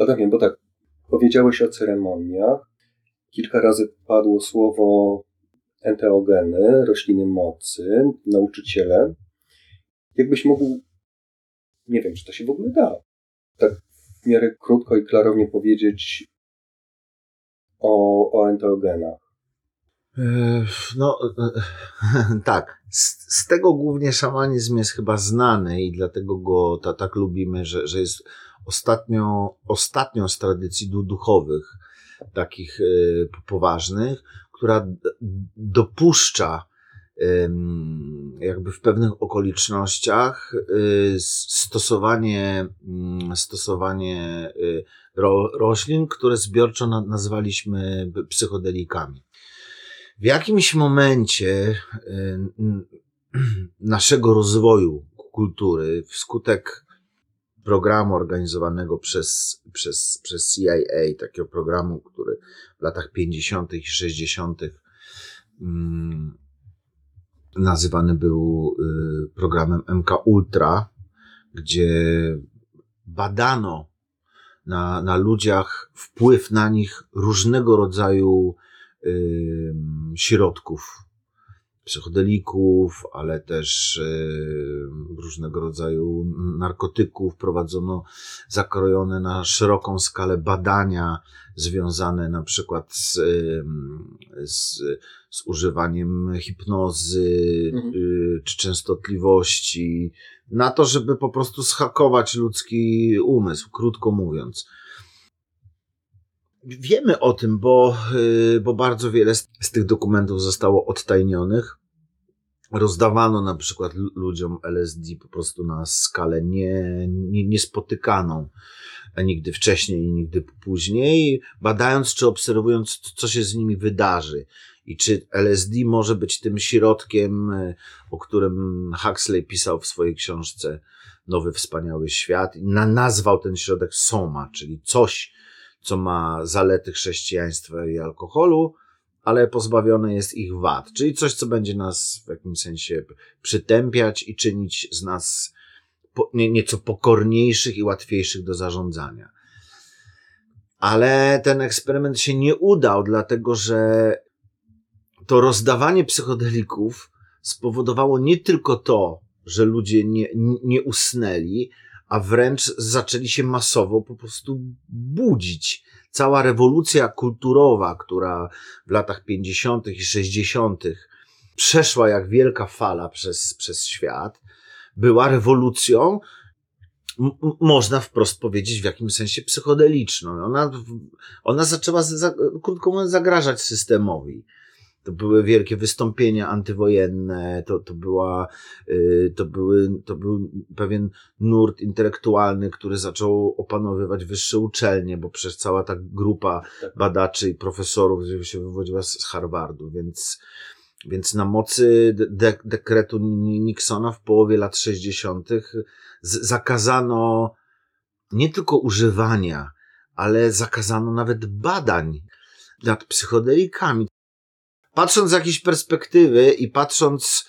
No tak bo tak, powiedziałeś o ceremoniach. Kilka razy padło słowo enteogeny, rośliny mocy, nauczyciele. Jakbyś mógł, nie wiem, czy to się w ogóle da, tak w miarę krótko i klarownie powiedzieć o, o enteogenach. E, no, e, tak. Z, z, tego głównie szamanizm jest chyba znany i dlatego go ta, tak lubimy, że, że jest ostatnią, ostatnią z tradycji duchowych, takich y, poważnych, która dopuszcza jakby w pewnych okolicznościach y, stosowanie, mm, stosowanie y, roślin, które zbiorczo nazwaliśmy psychodelikami. W jakimś momencie naszego rozwoju kultury, wskutek programu organizowanego przez, przez, przez CIA, takiego programu, który w latach 50. i 60. Mm, nazywany był y, programem MK Ultra, gdzie badano na, na ludziach wpływ na nich różnego rodzaju środków psychodelików, ale też e, różnego rodzaju narkotyków. Prowadzono zakrojone na szeroką skalę badania związane na przykład z, z, z używaniem hipnozy mhm. Y, czy częstotliwości, na to, żeby po prostu schakować ludzki umysł, krótko mówiąc. Wiemy o tym, bo, y, bo bardzo wiele z tych dokumentów zostało odtajnionych rozdawano na przykład ludziom LSD po prostu na skalę nie, nie, niespotykaną nigdy wcześniej i nigdy później, badając czy obserwując, co się z nimi wydarzy i czy LSD może być tym środkiem, o którym Huxley pisał w swojej książce Nowy Wspaniały Świat i na, nazwał ten środek Soma, czyli coś, co ma zalety chrześcijaństwa i alkoholu, ale pozbawione jest ich wad, czyli coś, co będzie nas w jakimś sensie przytępiać i czynić z nas nieco pokorniejszych i łatwiejszych do zarządzania. Ale ten eksperyment się nie udał, dlatego że to rozdawanie psychodelików spowodowało nie tylko to, że ludzie nie, nie usnęli, a wręcz zaczęli się masowo po prostu budzić cała rewolucja kulturowa, która w latach 50. i 60. przeszła jak wielka fala przez, przez świat, była rewolucją, można wprost powiedzieć, w jakimś sensie psychodeliczną. Ona, ona zaczęła, za, krótko mówiąc, zagrażać systemowi. To były wielkie wystąpienia antywojenne, to, to, była, y, to, były, to był pewien nurt intelektualny, który zaczął opanowywać wyższe uczelnie, bo przecież cała ta grupa tak. badaczy i profesorów się wywodziła z Harvardu, więc, więc na mocy de dekretu Nixona w połowie lat 60. zakazano nie tylko używania, ale zakazano nawet badań nad psychodelikami. Patrząc z jakiejś perspektywy i patrząc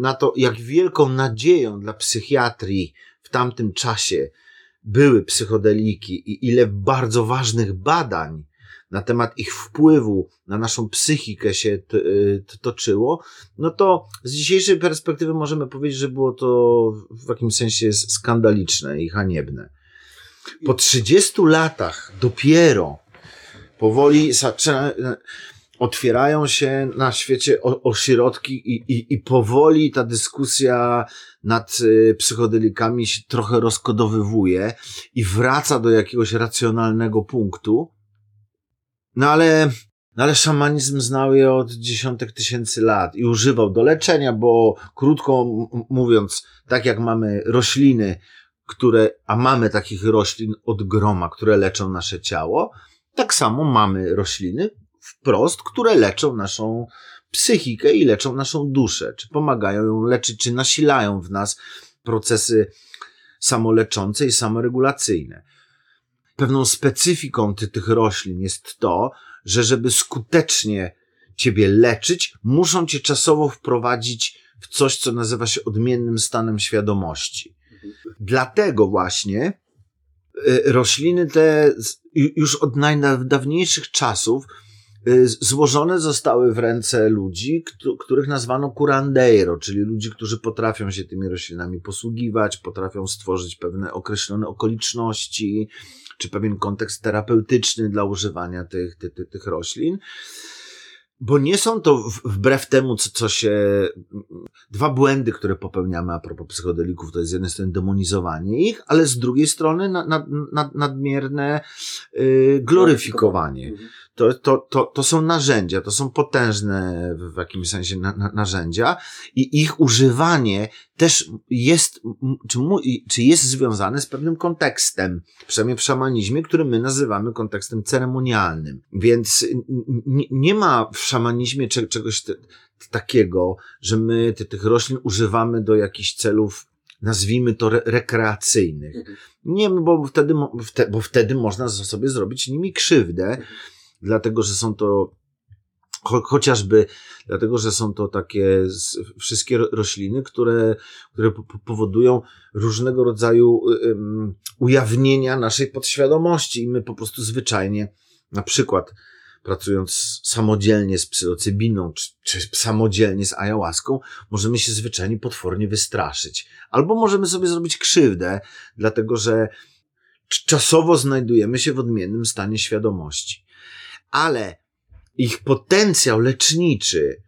na to, jak wielką nadzieją dla psychiatrii w tamtym czasie były psychodeliki i ile bardzo ważnych badań na temat ich wpływu na naszą psychikę się toczyło, no to z dzisiejszej perspektywy możemy powiedzieć, że było to w jakimś sensie skandaliczne i haniebne. Po 30 latach dopiero powoli zaczyna, otwierają się na świecie ośrodki i, i, i powoli ta dyskusja nad y, psychodelikami się trochę rozkodowywuje i wraca do jakiegoś racjonalnego punktu. No ale, no ale szamanizm znał je od dziesiątek tysięcy lat i używał do leczenia, bo krótko mówiąc, tak jak mamy rośliny, które, a mamy takich roślin od groma, które leczą nasze ciało, tak samo mamy rośliny, wprost, które leczą naszą psychikę i leczą naszą duszę, czy pomagają ją leczyć, czy nasilają w nas procesy samoleczące i samoregulacyjne. Pewną specyfiką ty, tych roślin jest to, że żeby skutecznie ciebie leczyć, muszą cię czasowo wprowadzić w coś, co nazywa się odmiennym stanem świadomości. Dlatego właśnie y, rośliny te już od najdawniejszych czasów złożone zostały w ręce ludzi, których nazwano curandeiro, czyli ludzi, którzy potrafią się tymi roślinami posługiwać, potrafią stworzyć pewne określone okoliczności, czy pewien kontekst terapeutyczny dla używania tych, tych, tych roślin. Bo nie są to wbrew temu, co, co się. Dwa błędy, które popełniamy a propos psychodelików, to jest z jednej strony demonizowanie ich, ale z drugiej strony nad, nad, nad, nadmierne yy, gloryfikowanie. Mhm. To, to, to, to są narzędzia, to są potężne w jakimś sensie na, na, narzędzia i ich używanie też jest, czy, mu, czy jest związane z pewnym kontekstem, przynajmniej w szamanizmie, który my nazywamy kontekstem ceremonialnym. Więc nie, nie ma w szamanizmie czegoś te, takiego, że my te, tych roślin używamy do jakichś celów nazwijmy to re rekreacyjnych. Mhm. Nie, bo wtedy, bo wtedy można sobie zrobić nimi krzywdę. Dlatego że są to cho chociażby dlatego, że są to takie wszystkie rośliny, które, które powodują różnego rodzaju um, ujawnienia naszej podświadomości i my po prostu zwyczajnie, na przykład pracując samodzielnie z psylocybiną, czy, czy samodzielnie z ayahuaską, możemy się zwyczajnie potwornie wystraszyć. Albo możemy sobie zrobić krzywdę, dlatego że czasowo znajdujemy się w odmiennym stanie świadomości ale ich potencjał leczniczy,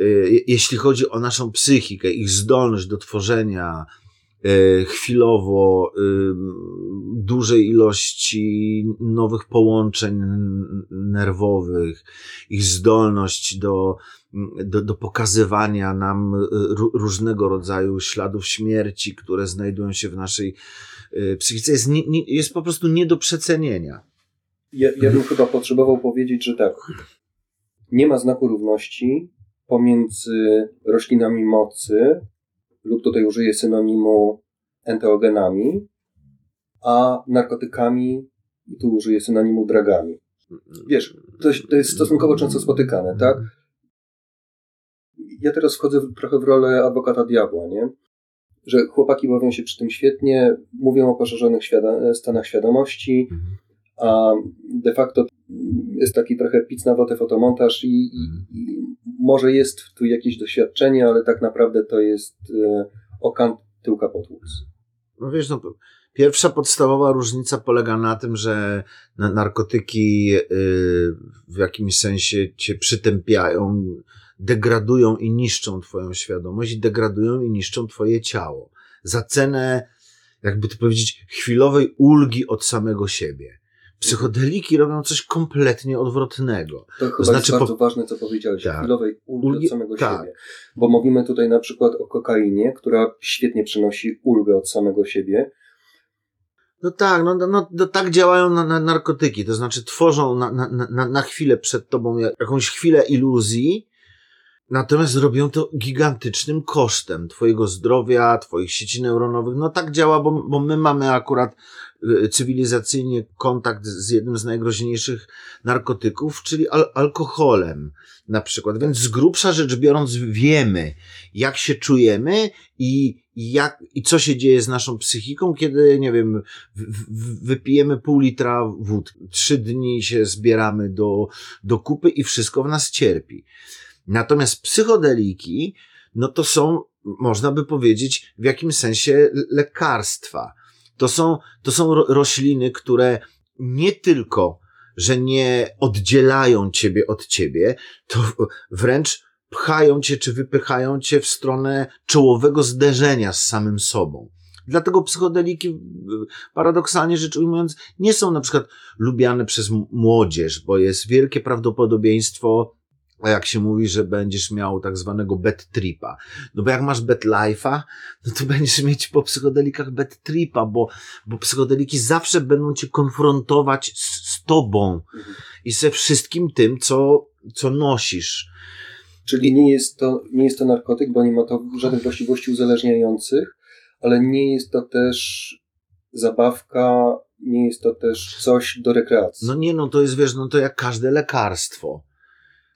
y, jeśli chodzi o naszą psychikę, ich zdolność do tworzenia y, chwilowo y, dużej ilości nowych połączeń nerwowych, ich zdolność do, do, do pokazywania nam różnego rodzaju śladów śmierci, które znajdują się w naszej psychice, jest, jest po prostu nie do przecenienia. Ja, ja bym chyba potrzebował powiedzieć, że tak. Nie ma znaku równości pomiędzy roślinami mocy, lub tutaj użyję synonimu enteogenami, a narkotykami, i tu użyję synonimu dragami. Wiesz, to, to jest stosunkowo często spotykane, tak? Ja teraz wchodzę trochę w rolę adwokata diabła, nie? Że chłopaki bawią się przy tym świetnie, mówią o poszerzonych świado stanach świadomości, mhm a de facto jest taki trochę pic na wotę fotomontaż i, i, i, może jest tu jakieś doświadczenie, ale tak naprawdę to jest e, okant tyłka potłuc. No wiesz, no, pierwsza podstawowa różnica polega na tym, że narkotyki y, w jakimś sensie cię przytępiają, degradują i niszczą twoją świadomość, i degradują i niszczą twoje ciało. Za cenę, jakby to powiedzieć, chwilowej ulgi od samego siebie. Psychodeliki robią coś kompletnie odwrotnego. To chyba znaczy, jest bardzo po... ważne, co powiedziałeś, tak. chwilowej ulgi, od samego tak. siebie. Bo mówimy tutaj na przykład o kokainie, która świetnie przynosi ulgę od samego siebie. No tak, no, no, no tak działają na, na narkotyki, to znaczy tworzą na, na, na, na chwilę przed tobą jakąś chwilę iluzji, Natomiast robią to gigantycznym kosztem Twojego zdrowia, Twoich sieci neuronowych. No tak działa, bo, bo my mamy akurat cywilizacyjnie kontakt z jednym z najgroźniejszych narkotyków, czyli al alkoholem na przykład. Więc z grubsza rzecz biorąc wiemy, jak się czujemy i, jak, i co się dzieje z naszą psychiką, kiedy, nie wiem, wypijemy pół litra wódki. Trzy dni się zbieramy do, do kupy i wszystko w nas cierpi. Natomiast psychodeliki, no to są, można by powiedzieć, w jakimś sensie lekarstwa. To są, to są rośliny, które nie tylko, że nie oddzielają ciebie od ciebie, to wręcz pchają cię czy wypychają cię w stronę czołowego zderzenia z samym sobą. Dlatego psychodeliki, paradoksalnie rzecz ujmując, nie są na przykład lubiane przez młodzież, bo jest wielkie prawdopodobieństwo a jak się mówi, że będziesz miał tak zwanego bad tripa. No bo jak masz bad life'a, no to będziesz mieć po psychodelikach bad tripa, bo, bo psychodeliki zawsze będą cię konfrontować z, z tobą i ze wszystkim tym, co, co nosisz. Czyli nie jest, to, nie jest to narkotyk, bo nie ma to żadnych właściwości uzależniających, ale nie jest to też zabawka, nie jest to też coś do rekreacji. No nie, no to jest, wiesz, no to jak każde lekarstwo.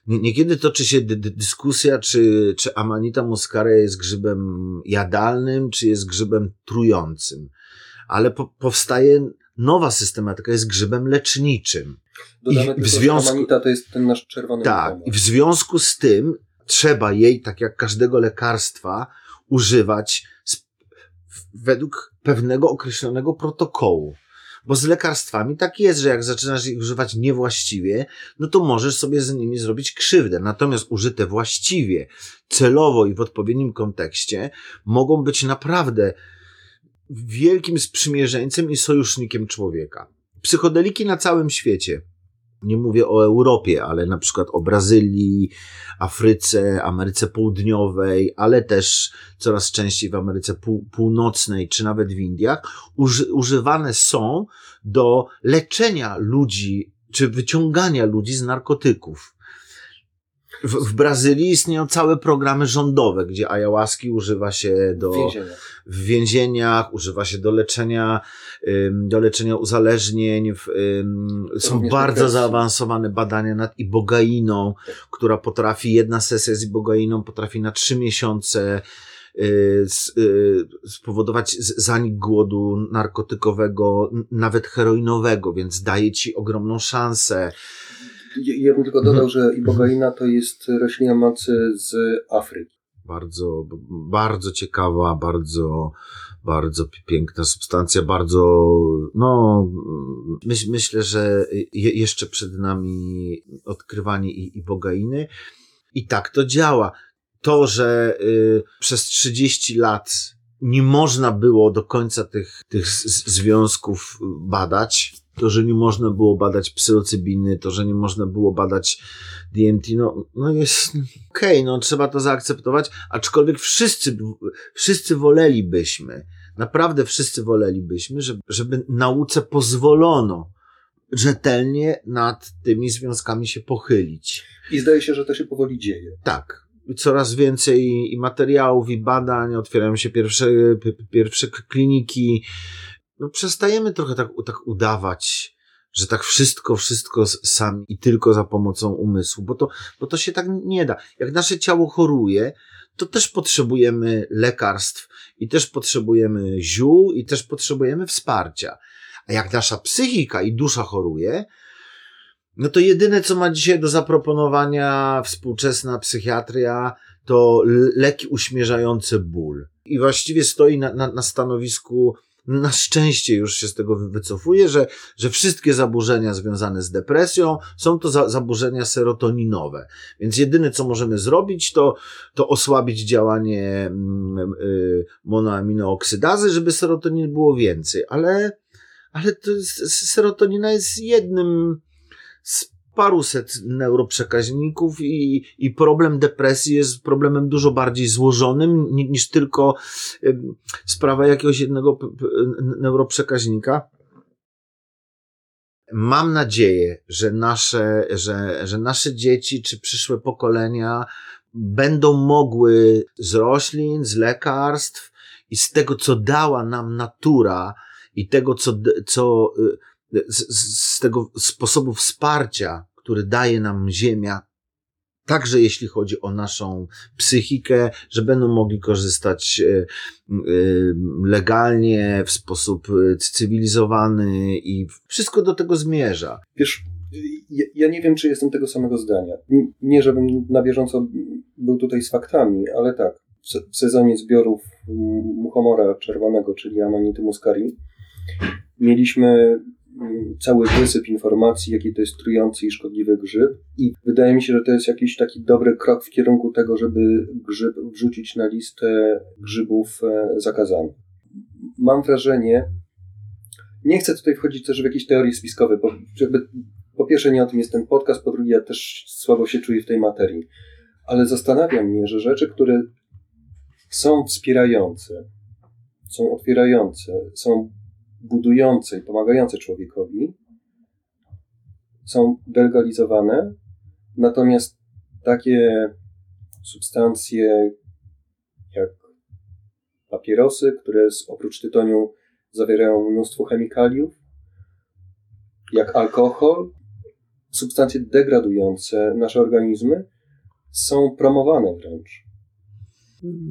Niekiedy toczy się dyskusja, czy, czy Amanita muscaria jest grzybem jadalnym, czy jest grzybem trującym. Ale po, powstaje nowa systematyka jest grzybem leczniczym. Dodamy I w związku... Amanita to jest ten nasz czerwony Tak, i w związku z tym trzeba jej, tak jak każdego lekarstwa, używać według pewnego określonego protokołu. Bo z lekarstwami tak jest, że jak zaczynasz ich używać niewłaściwie, no to możesz sobie z nimi zrobić krzywdę. Natomiast użyte właściwie, celowo i w odpowiednim kontekście mogą być naprawdę wielkim sprzymierzeńcem i sojusznikiem człowieka. Psychodeliki na całym świecie nie mówię o Europie, ale na przykład o Brazylii, Afryce, Ameryce Południowej, ale też coraz częściej w Ameryce Pół Północnej czy nawet w Indiach, uży używane są do leczenia ludzi czy wyciągania ludzi z narkotyków. W, w, Brazylii istnieją całe programy rządowe, gdzie ayahuaski używa się do, w więzieniach, używa się do leczenia, do leczenia uzależnień. Są bardzo zaawansowane badania nad ibogainą, która potrafi, jedna sesja z ibogainą potrafi na trzy miesiące y, y, spowodować zanik głodu narkotykowego, nawet heroinowego, więc daje ci ogromną szansę. Ja bym tylko dodał, że ibogaina to jest roślina mocy z Afryki. Bardzo, bardzo ciekawa, bardzo, bardzo piękna substancja, bardzo, no, myśl, myślę, że je, jeszcze przed nami odkrywanie ibogainy. I tak to działa. To, że y, przez 30 lat nie można było do końca tych, tych związków badać, to, że nie można było badać psylocybiny, to, że nie można było badać DMT, no, no jest okej, okay, no trzeba to zaakceptować, aczkolwiek wszyscy, wszyscy wolelibyśmy, naprawdę wszyscy wolelibyśmy, żeby, żeby nauce pozwolono rzetelnie nad tymi związkami się pochylić. I zdaje się, że to się powoli dzieje. Tak. Coraz więcej i materiałów, i badań, otwierają się pierwsze, pierwsze kliniki, no przestajemy trochę tak, tak udawać, że tak wszystko, wszystko sami i tylko za pomocą umysłu, bo to, bo to się tak nie da. Jak nasze ciało choruje, to też potrzebujemy lekarstw i też potrzebujemy ziół i też potrzebujemy wsparcia. A jak nasza psychika i dusza choruje, no to jedyne, co ma dzisiaj do zaproponowania współczesna psychiatria, to leki uśmierzające ból. I właściwie stoi na, na, na stanowisku na szczęście już się z tego wycofuje, że, że wszystkie zaburzenia związane z depresją są to za, zaburzenia serotoninowe. Więc jedyne, co możemy zrobić, to, to osłabić działanie y, monoaminooksydazy, żeby serotonin było więcej. Ale, ale to jest, serotonina jest jednym z paruset neuroprzekaźników i, i problem depresji jest problemem dużo bardziej złożonym niż tylko sprawa jakiegoś jednego neuroprzekaźnika. Mam nadzieję, że nasze, że, że nasze dzieci czy przyszłe pokolenia będą mogły z roślin, z lekarstw i z tego, co dała nam natura i tego, co, co y, z, z tego sposobu wsparcia, który daje nam Ziemia, także jeśli chodzi o naszą psychikę, że będą mogli korzystać e, e, legalnie, w sposób e, cywilizowany i wszystko do tego zmierza. Wiesz, ja nie wiem, czy jestem tego samego zdania. Nie, żebym na bieżąco był tutaj z faktami, ale tak. W sezonie zbiorów muchomora czerwonego, czyli Amanity muscari, mieliśmy cały wysyp informacji, jaki to jest trujący i szkodliwy grzyb. I wydaje mi się, że to jest jakiś taki dobry krok w kierunku tego, żeby grzyb wrzucić na listę grzybów e, zakazanych. Mam wrażenie, nie chcę tutaj wchodzić też w jakieś teorie spiskowe, bo jakby po pierwsze nie o tym jest ten podcast, po drugie ja też słabo się czuję w tej materii, ale zastanawia mnie, że rzeczy, które są wspierające, są otwierające, są budujące i pomagające człowiekowi są delegalizowane, natomiast takie substancje jak papierosy, które oprócz tytoniu zawierają mnóstwo chemikaliów, jak alkohol, substancje degradujące nasze organizmy są promowane wręcz.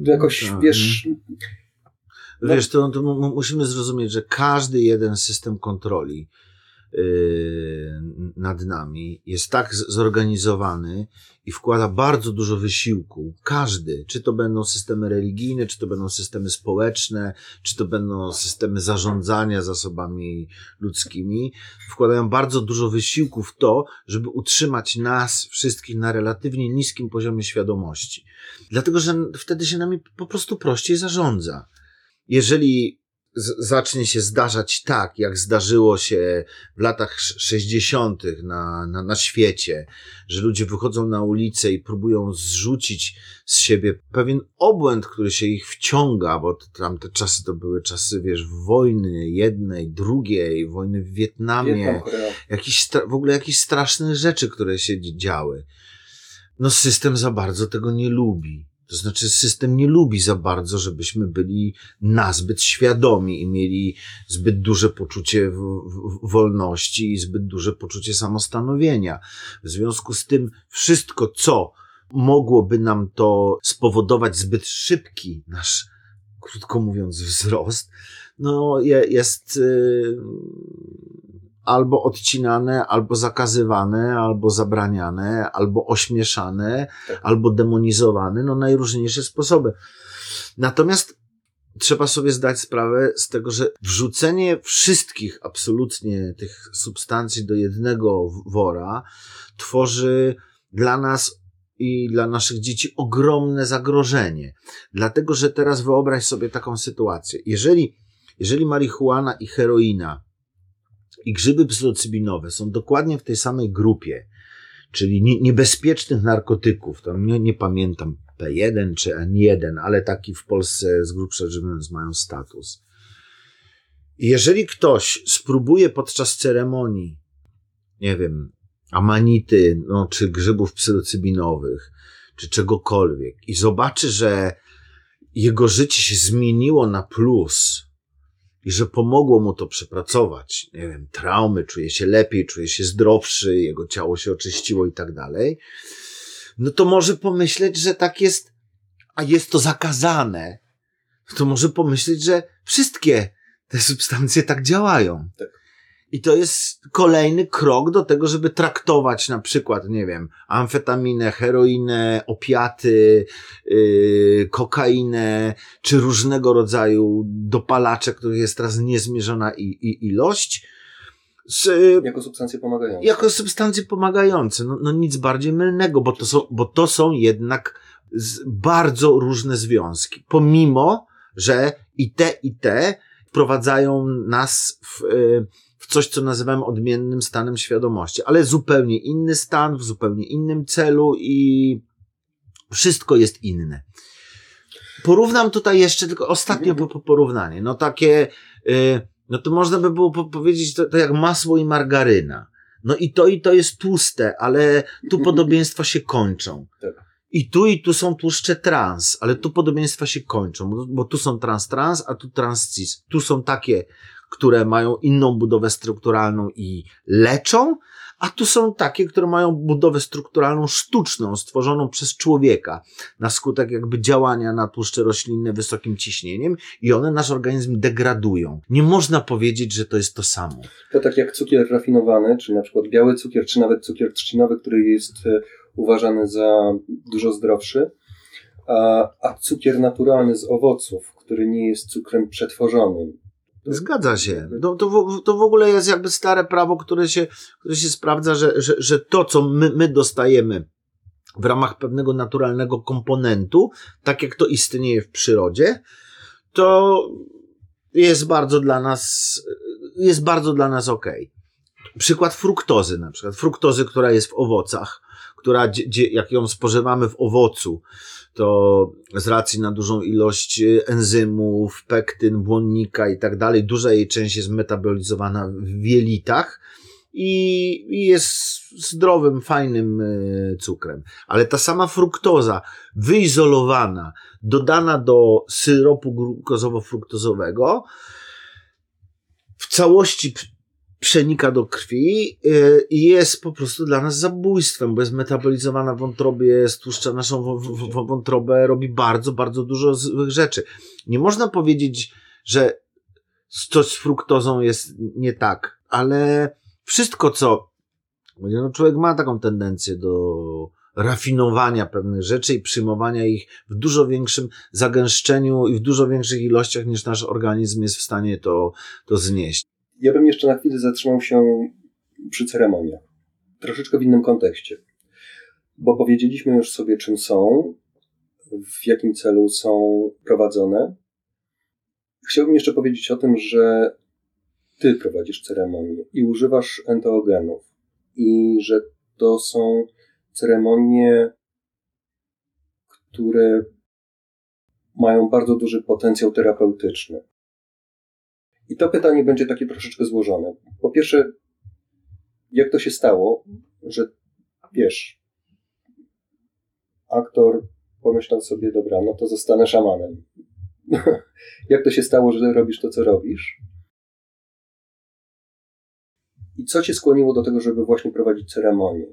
Jakoś, tak. wiesz, Wiesz, to, to musimy zrozumieć, że każdy jeden system kontroli yy, nad nami jest tak zorganizowany i wkłada bardzo dużo wysiłku. Każdy, czy to będą systemy religijne, czy to będą systemy społeczne, czy to będą systemy zarządzania zasobami ludzkimi, wkładają bardzo dużo wysiłku w to, żeby utrzymać nas wszystkich na relatywnie niskim poziomie świadomości. Dlatego, że wtedy się nami po prostu prościej zarządza. Jeżeli zacznie się zdarzać tak, jak zdarzyło się w latach 60. Na, na, na świecie, że ludzie wychodzą na ulicę i próbują zrzucić z siebie pewien obłęd, który się ich wciąga, bo tamte czasy to były czasy, wiesz, wojny jednej, drugiej, wojny w Wietnamie, jakieś, w ogóle jakieś straszne rzeczy, które się działy. No system za bardzo tego nie lubi. To znaczy, system nie lubi za bardzo, żebyśmy byli nazbyt świadomi i mieli zbyt duże poczucie wolności i zbyt duże poczucie samostanowienia. W związku z tym, wszystko, co mogłoby nam to spowodować zbyt szybki nasz, krótko mówiąc, wzrost, no jest, y, albo odcinane, albo zakazywane, albo zabraniane, albo ośmieszane, tak. albo demonizowane, no najróżniejsze sposoby. Natomiast trzeba sobie zdać sprawę z tego, że wrzucenie wszystkich absolutnie tych substancji do jednego wora tworzy dla nas i dla naszych dzieci ogromne zagrożenie. Dlatego, że teraz wyobraź sobie taką sytuację. Jeżeli, jeżeli marihuana i heroina i grzyby psylocybinowe są dokładnie w tej samej grupie, czyli nie, niebezpiecznych narkotyków, to nie, nie pamiętam P1 czy N1, ale taki w Polsce z grubsza rzecz mają status. Jeżeli ktoś spróbuje podczas ceremonii, nie wiem, amanity, no, czy grzybów psylocybinowych, czy czegokolwiek i zobaczy, że jego życie się zmieniło na plus, i że pomogło mu to przepracować, nie wiem, traumy, czuje się lepiej, czuje się zdrowszy, jego ciało się oczyściło i tak dalej, no to może pomyśleć, że tak jest, a jest to zakazane, to może pomyśleć, że wszystkie te substancje tak działają. Tak. I to jest kolejny krok do tego, żeby traktować na przykład, nie wiem, amfetaminę, heroinę, opiaty, yy, kokainę, czy różnego rodzaju dopalacze, których jest teraz niezmierzona i, i ilość. Z, jako substancje pomagające. Jako substancje pomagające. No, no nic bardziej mylnego, bo to są, bo to są jednak bardzo różne związki. Pomimo, że i te, i te wprowadzają nas w, yy, w coś, co nazywamy odmiennym stanem świadomości, ale zupełnie inny stan, w zupełnie innym celu i wszystko jest inne. Porównam tutaj jeszcze tylko ostatnie po porównanie. No takie, yy, no to można by było powiedzieć to, to jak masło i margaryna. No i to i to jest tłuste, ale tu podobieństwa się kończą. Tak. I tu i tu są tłuszcze trans, ale tu podobieństwa się kończą, bo, bo tu są trans-trans, a tu trans-cis. Tu są takie które mają inną budowę strukturalną i leczą, a tu są takie, które mają budowę strukturalną sztuczną, stworzoną przez człowieka na skutek jakby działania na tłuszcze roślinne wysokim ciśnieniem i one nasz organizm degradują. Nie można powiedzieć, że to jest to samo. To tak jak cukier rafinowany, czy na przykład biały cukier, czy nawet cukier trzcinowy, który jest e, uważany za dużo zdrowszy, a, a cukier naturalny z owoców, który nie jest cukrem przetworzonym, Zgadza się. To, to, to w ogóle jest jakby stare prawo, które się, które się sprawdza, że, że, że to, co my, my dostajemy w ramach pewnego naturalnego komponentu, tak jak to istnieje w przyrodzie, to jest bardzo dla nas, jest bardzo dla nas ok. Przykład fruktozy na przykład. Fruktozy, która jest w owocach, która, jak ją spożywamy w owocu, to z racji na dużą ilość y, enzymów, pektyn, błonnika i tak dalej, duża jej część jest metabolizowana w jelitach i, jest zdrowym, fajnym y, cukrem. Ale ta sama fruktoza, wyizolowana, dodana do syropu glukozowo-fruktozowego, w całości przenika do krwi y, i jest po prostu dla nas zabójstwem, bo jest metabolizowana w wątrobie, stłuszcza naszą wątrobę, robi bardzo, bardzo dużo złych rzeczy. Nie można powiedzieć, że coś z fruktozą jest nie tak, ale wszystko, co no człowiek ma taką tendencję do rafinowania pewnych rzeczy i przyjmowania ich w dużo większym zagęszczeniu i w dużo większych ilościach niż nasz organizm jest w stanie to, to znieść. Ja bym jeszcze na chwilę zatrzymał się przy ceremoniach. Troszeczkę w innym kontekście. Bo powiedzieliśmy już sobie, czym są, w jakim celu są prowadzone. Chciałbym jeszcze powiedzieć o tym, że ty prowadzisz ceremonię i używasz enteogenów i że to są ceremonie, które mają bardzo duży potencjał terapeutyczny. I to pytanie będzie takie troszeczkę złożone. Po pierwsze, jak to się stało, że wiesz, aktor pomyślał sobie, dobra, no to zostanę szamanem. jak to się stało, że robisz to, co robisz? I co cię skłoniło do tego, żeby właśnie prowadzić ceremonię?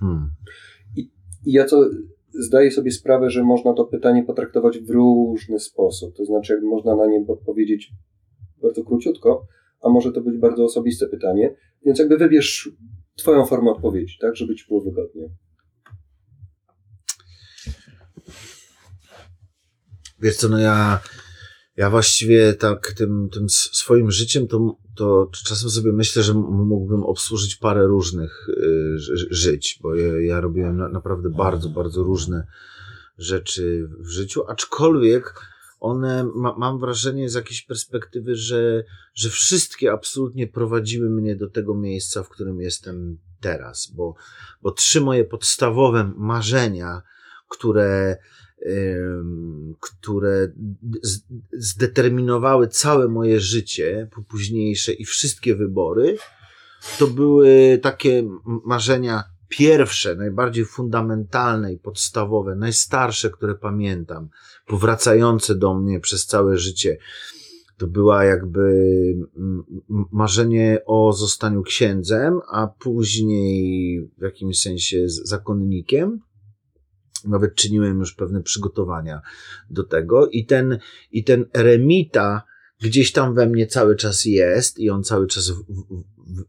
Hmm. I, I ja co zdaję sobie sprawę, że można to pytanie potraktować w różny sposób. To znaczy, jak można na nie odpowiedzieć bardzo króciutko, a może to być bardzo osobiste pytanie, więc jakby wybierz Twoją formę odpowiedzi, tak, żeby Ci było wygodnie. Wiesz co, no ja ja właściwie tak tym, tym swoim życiem to, to czasem sobie myślę, że mógłbym obsłużyć parę różnych y, żyć, bo ja, ja robiłem na, naprawdę bardzo, bardzo różne rzeczy w życiu, aczkolwiek one, ma, mam wrażenie z jakiejś perspektywy, że, że wszystkie absolutnie prowadziły mnie do tego miejsca, w którym jestem teraz, bo, bo trzy moje podstawowe marzenia, które które zdeterminowały całe moje życie późniejsze i wszystkie wybory, to były takie marzenia pierwsze, najbardziej fundamentalne i podstawowe, najstarsze, które pamiętam, powracające do mnie przez całe życie. To była jakby marzenie o zostaniu księdzem, a później w jakimś sensie zakonnikiem nawet czyniłem już pewne przygotowania do tego i ten, i ten eremita gdzieś tam we mnie cały czas jest i on cały czas w, w, w,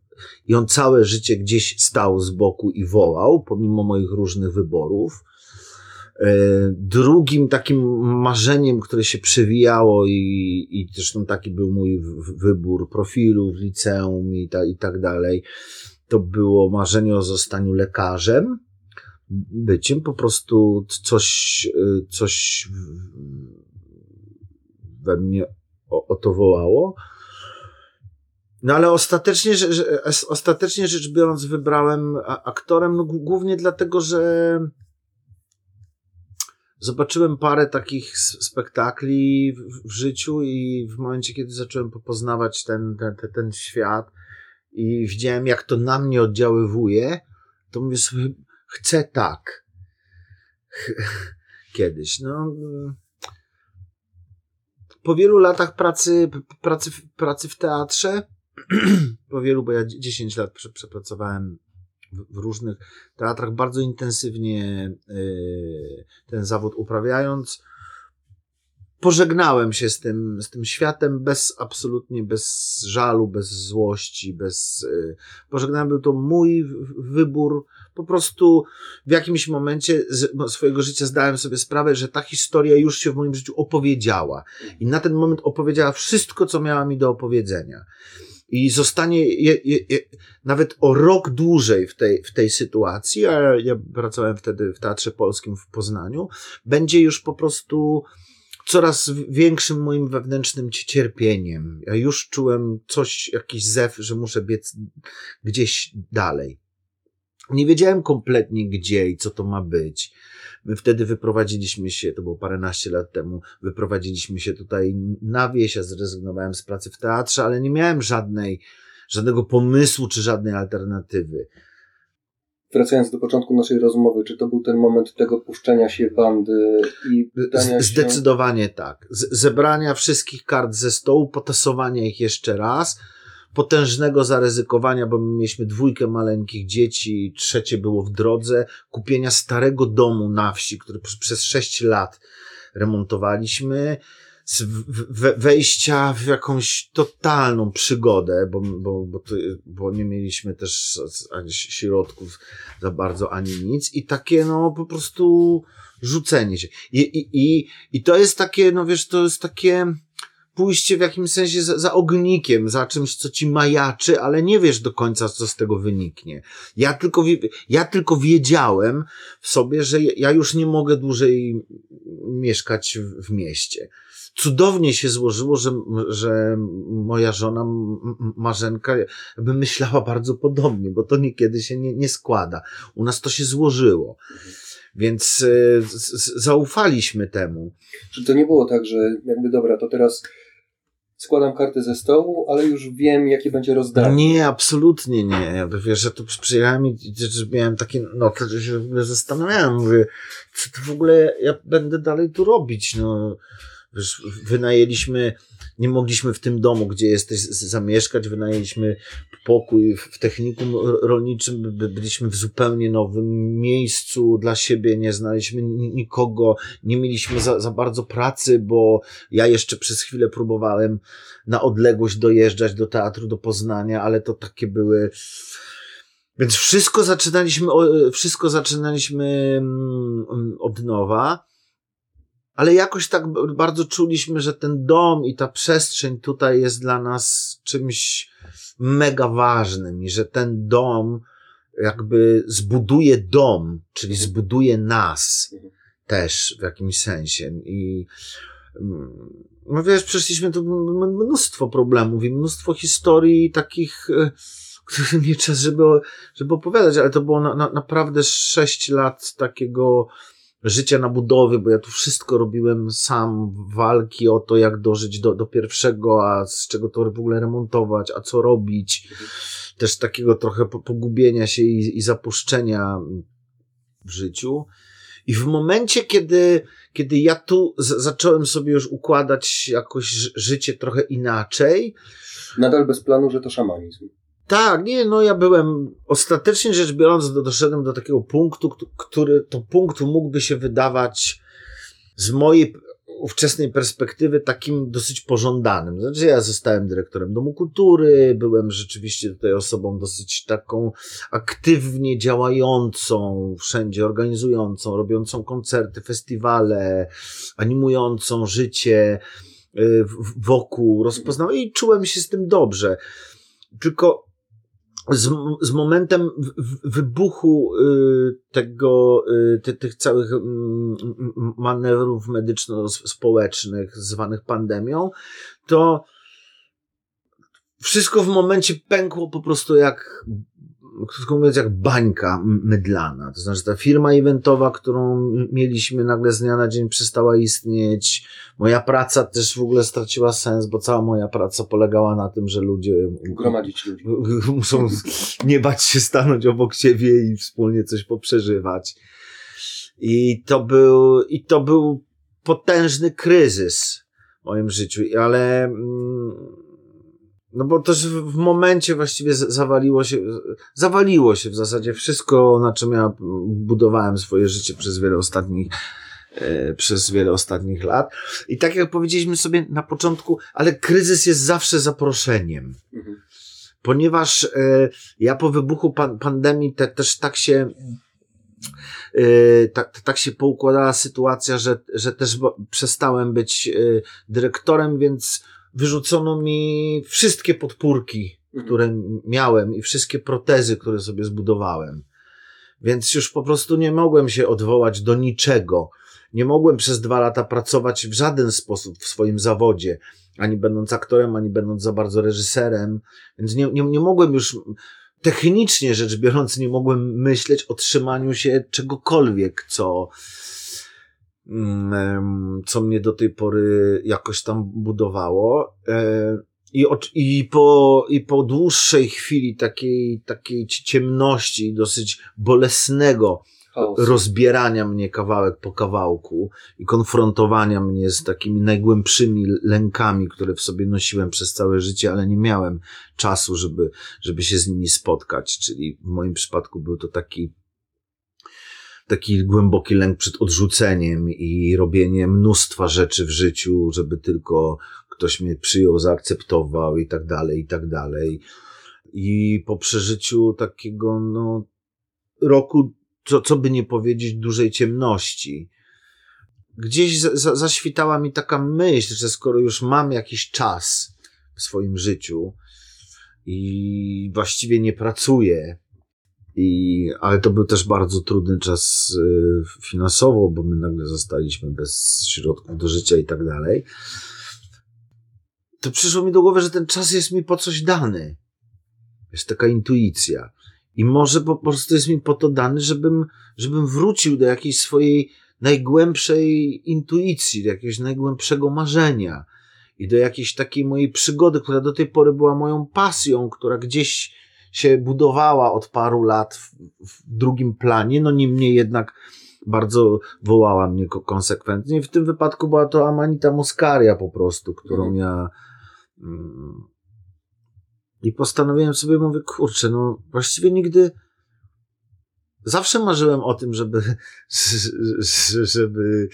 i on całe życie gdzieś stał z boku i wołał, pomimo moich różnych wyborów. E, drugim takim marzeniem, które się przewijało i, i zresztą taki był mój wybór profilu w liceum i, ta, i tak dalej, to było marzenie o zostaniu lekarzem byciem, po prostu coś, y, coś we mnie o, o to wołało. No ale ostatecznie, że, że, ostatecznie rzecz biorąc, wybrałem aktorem, no głównie dlatego, że zobaczyłem parę takich spektakli w, w, życiu i w momencie, kiedy zacząłem poznawać ten, ten, ten, ten świat i widziałem, jak to na mnie oddziaływuje, to mówię sobie, chcę tak. Kiedyś. No, po wielu latach pracy, pracy, pracy w teatrze, po wielu, bo ja 10 lat przepracowałem w różnych teatrach, bardzo intensywnie y, ten zawód uprawiając, pożegnałem się z tym, z tym światem bez absolutnie, bez żalu, bez złości, bez, y, pożegnałem, był to mój wybór, po prostu w jakimś momencie swojego życia zdałem sobie sprawę, że ta historia już się w moim życiu opowiedziała i na ten moment opowiedziała wszystko, co miała mi do opowiedzenia. I zostanie je, je, je, nawet o rok dłużej w tej, w tej sytuacji, a ja pracowałem wtedy w Teatrze Polskim w Poznaniu, będzie już po prostu coraz większym moim wewnętrznym cierpieniem. Ja już czułem coś, jakiś zew, że muszę biec gdzieś dalej. Nie wiedziałem kompletnie gdzie i co to ma być. My wtedy wyprowadziliśmy się, to było paręnaście lat temu, wyprowadziliśmy się tutaj na wieś, ja zrezygnowałem z pracy w teatrze, ale nie miałem żadnej, żadnego pomysłu czy żadnej alternatywy wracając do początku naszej rozmowy, czy to był ten moment tego puszczenia się bandy i pytania się... Zdecydowanie tak. Z zebrania wszystkich kart ze stołu, potasowania ich jeszcze raz, potężnego zaryzykowania, bo my mieliśmy dwójkę maleńkich dzieci, trzecie było w drodze, kupienia starego domu na wsi, który przez sześć lat remontowaliśmy, wejścia w jakąś totalną przygodę, bo, bo, bo, to, bo nie mieliśmy też ani środków za bardzo, ani nic i takie no po prostu rzucenie się. I, i, i, i to jest takie, no wiesz, to jest takie pójście w jakimś sensie za, za ognikiem, za czymś, co ci majaczy, ale nie wiesz do końca, co z tego wyniknie. Ja tylko, ja tylko wiedziałem w sobie, że ja już nie mogę dłużej mieszkać w, w mieście cudownie się złożyło, że, że moja żona Marzenka by myślała bardzo podobnie, bo to niekiedy się nie, nie składa. U nas to się złożyło. Więc e, zaufaliśmy temu. Czy to nie było tak, że jakby dobra, to teraz składam karty ze stołu, ale już wiem, jakie będzie rozdanie. Nie, absolutnie nie. Ja wiesz, że tu przyjechałem i że miałem takie, no to się w ogóle zastanawiałem, mówię, co to w ogóle ja będę dalej tu robić, no wynajęliśmy, nie mogliśmy w tym domu, gdzie jesteś, zamieszkać, wynajęliśmy pokój w technikum rolniczym, byliśmy w zupełnie nowym miejscu dla siebie, nie znaliśmy nikogo, nie mieliśmy za, za bardzo pracy, bo ja jeszcze przez chwilę próbowałem na odległość dojeżdżać do teatru do Poznania, ale to takie były, więc wszystko zaczynaliśmy, wszystko zaczynaliśmy mm, od nowa ale jakoś tak bardzo czuliśmy, że ten dom i ta przestrzeń tutaj jest dla nas czymś mega ważnym i że ten dom jakby zbuduje dom, czyli zbuduje nas też w jakimś sensie. I mm, no wiesz, przeszliśmy tu mnóstwo problemów i mnóstwo historii takich, e, których nie czas, żeby, żeby opowiadać, ale to było na, na, naprawdę sześć lat takiego życia na budowie, bo ja tu wszystko robiłem sam, walki o to, jak dożyć do, do pierwszego, a z czego to w ogóle remontować, a co robić. Też takiego trochę pogubienia się i, i zapuszczenia w życiu. I w momencie, kiedy, kiedy ja tu zacząłem sobie już układać jakoś życie trochę inaczej. Nadal bez planu, że to szamanizm. Tak, nie, no ja byłem, ostatecznie rzecz biorąc, doszedłem do takiego punktu, który to punkt mógłby się wydawać z mojej ówczesnej perspektywy takim dosyć pożądanym. Znaczy ja zostałem dyrektorem Domu Kultury, byłem rzeczywiście tutaj osobą dosyć taką aktywnie działającą, wszędzie organizującą, robiącą koncerty, festiwale, animującą życie y, wokół, rozpoznał i czułem się z tym dobrze. Tylko z, z momentem wybuchu y, tego, y, ty, tych całych mm, manewrów medyczno-społecznych zwanych pandemią, to wszystko w momencie pękło po prostu jak krótko mówiąc, jak bańka mydlana. To znaczy, ta firma eventowa, którą mieliśmy nagle z dnia na dzień przestała istnieć. Moja praca też w ogóle straciła sens, bo cała moja praca polegała na tym, że ludzie gromadzić ludzi. Muszą nie bać się stanąć obok siebie i wspólnie coś poprzeżywać. I to był, i to był potężny kryzys w moim życiu, ale mm, no bo też w momencie właściwie zawaliło się, zawaliło się w zasadzie wszystko, na czym ja budowałem swoje życie przez wiele ostatnich, e, przez wiele ostatnich lat. I tak jak powiedzieliśmy sobie na początku, ale kryzys jest zawsze zaproszeniem. Mhm. Ponieważ e, ja po wybuchu pan, pandemii te, też tak się, tak, tak się poukładała sytuacja, że, że też przestałem być dyrektorem, więc wyrzucono mi wszystkie podpórki, mhm. które miałem i wszystkie protezy, które sobie zbudowałem. Więc już po prostu nie mogłem się odwołać do niczego. Nie mogłem przez dwa lata pracować w żaden sposób w swoim zawodzie, ani będąc aktorem, ani będąc za bardzo reżyserem, więc nie, nie, nie mogłem już, technicznie rzecz biorąc, nie mogłem myśleć o trzymaniu się czegokolwiek, co, co mnie do tej pory jakoś tam budowało. E, I, i, po, I po dłuższej chwili takiej, takiej ciemności, dosyć bolesnego rozbierania mnie kawałek po kawałku i konfrontowania mnie z takimi najgłębszymi lękami, które w sobie nosiłem przez całe życie, ale nie miałem czasu, żeby, żeby się z nimi spotkać. Czyli w moim przypadku był to taki taki głęboki lęk przed odrzuceniem i robieniem mnóstwa rzeczy w życiu, żeby tylko ktoś mnie przyjął, zaakceptował i tak dalej, i tak dalej. I po przeżyciu takiego, no, roku, co, co by nie powiedzieć, dużej ciemności, gdzieś za, za, zaświtała mi taka myśl, że skoro już mam jakiś czas w swoim życiu i właściwie nie pracuję, i, ale to był też bardzo trudny czas y, finansowo, bo my nagle zostaliśmy bez środków do życia i tak dalej. To przyszło mi do głowy, że ten czas jest mi po coś dany. Jest taka intuicja. I może po prostu jest mi po to dany, żebym, żebym wrócił do jakiejś swojej najgłębszej intuicji, do jakiegoś najgłębszego marzenia i do jakiejś takiej mojej przygody, która do tej pory była moją pasją, która gdzieś się budowała od paru lat w, w drugim planie, no niemniej jednak bardzo wołała mnie konsekwentnie. W tym wypadku była to Amanita Muscaria po prostu, którą mhm. ja mm, i postanowiłem sobie, mówię, kurczę, no właściwie nigdy zawsze marzyłem o tym, żeby żeby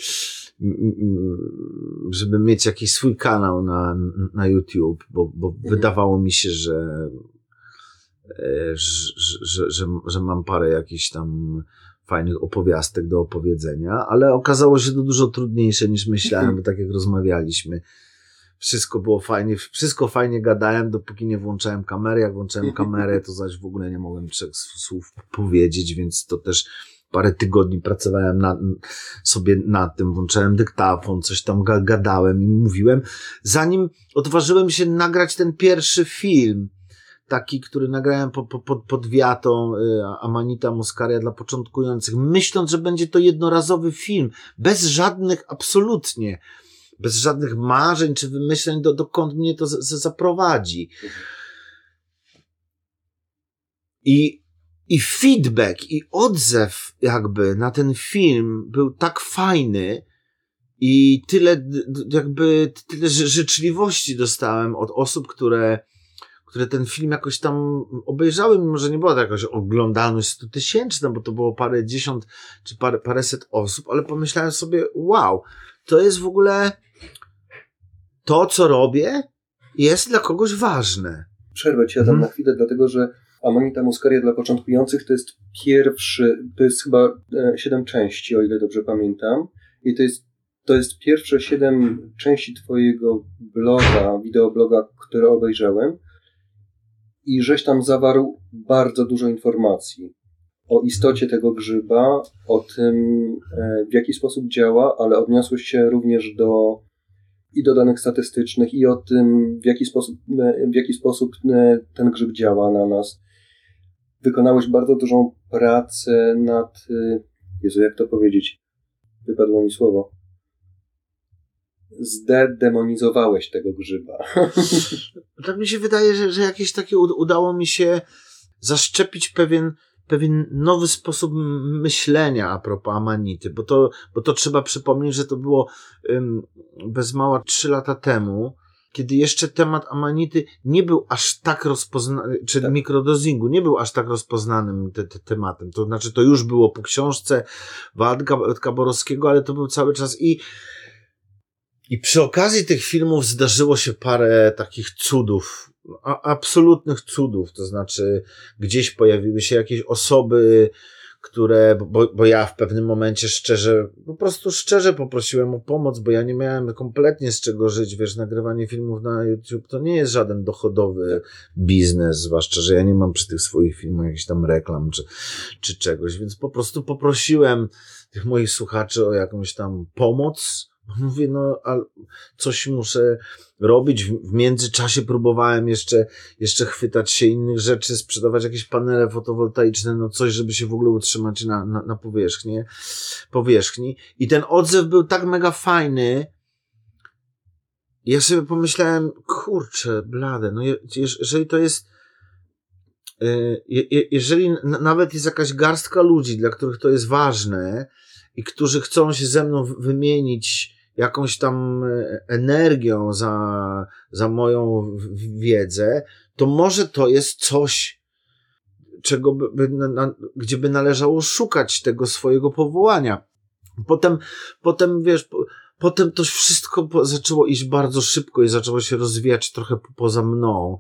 żeby mieć jakiś swój kanał na, na YouTube, bo, bo mhm. wydawało mi się, że że, że, że, że mam parę jakichś tam fajnych opowiastek do opowiedzenia, ale okazało się to dużo trudniejsze niż myślałem, bo tak jak rozmawialiśmy, wszystko było fajnie, wszystko fajnie gadałem, dopóki nie włączałem kamery. Jak włączałem kamerę, to zaś w ogóle nie mogłem trzech słów powiedzieć, więc to też parę tygodni pracowałem na, sobie nad tym, włączałem dyktafon, coś tam gadałem i mówiłem, zanim odważyłem się nagrać ten pierwszy film, taki, który nagrałem po, po, pod, pod wiatą y, Amanita Muscaria dla początkujących, myśląc, że będzie to jednorazowy film, bez żadnych, absolutnie, bez żadnych marzeń czy wymyśleń, do, dokąd mnie to z, z, zaprowadzi. I, I feedback, i odzew jakby na ten film był tak fajny, i tyle, jakby, tyle życzliwości dostałem od osób, które, które ten film jakoś tam obejrzały, mimo że nie była to jakaś oglądalność 100 tysięczna, bo to było parę dziesiąt czy parę, paręset osób, ale pomyślałem sobie, wow, to jest w ogóle to, co robię, jest dla kogoś ważne. Przerwę ci Adam hmm. na chwilę, dlatego że Amanita Muscaria dla początkujących to jest pierwszy, to jest chyba e, siedem części, o ile dobrze pamiętam. I to jest, to jest pierwsze siedem części twojego bloga, wideobloga, które obejrzałem i żeś tam zawarł bardzo dużo informacji o istocie tego grzyba, o tym, e, w jaki sposób działa, ale odniosłeś się również do i do danych statystycznych, i o tym, w jaki sposób, e, w jaki sposób e, ten grzyb działa na nas. Wykonałeś bardzo dużą pracę nad, Jezu, jak to powiedzieć? Wypadło mi słowo zdedemonizowałeś tego grzyba. Tak mi się wydaje, że, że jakieś takie udało mi się zaszczepić pewien, pewien nowy sposób myślenia a propos Amanity, bo to, bo to trzeba przypomnieć, że to było um, bez mała trzy lata temu, kiedy jeszcze temat Amanity nie był aż tak rozpoznany, czy tak. mikrodozingu nie był aż tak rozpoznanym te, te tematem. To znaczy, to już było po książce Waldka Borowskiego, ale to był cały czas i i przy okazji tych filmów zdarzyło się parę takich cudów, absolutnych cudów, to znaczy gdzieś pojawiły się jakieś osoby, które, bo, bo ja w pewnym momencie szczerze, po prostu szczerze poprosiłem o pomoc, bo ja nie miałem kompletnie z czego żyć, wiesz, nagrywanie filmów na YouTube to nie jest żaden dochodowy biznes, zwłaszcza, że ja nie mam przy tych swoich filmach jakichś tam reklam czy, czy czegoś, więc po prostu poprosiłem tych moich słuchaczy o jakąś tam pomoc, Mówię, no, ale coś muszę robić. W międzyczasie próbowałem jeszcze, jeszcze chwytać się innych rzeczy, sprzedawać jakieś panele fotowoltaiczne, no coś, żeby się w ogóle utrzymać na, na, na powierzchni. I ten odzew był tak mega fajny. Ja sobie pomyślałem, kurczę, blade, no jeżeli to jest, e, jeżeli nawet jest jakaś garstka ludzi, dla których to jest ważne i którzy chcą się ze mną wymienić jakąś tam e, energią za, za moją wiedzę, to może to jest coś, czego by, by na, gdzie by należało szukać tego swojego powołania. Potem, potem wiesz, po, potem to wszystko po, zaczęło iść bardzo szybko i zaczęło się rozwijać trochę po, poza mną.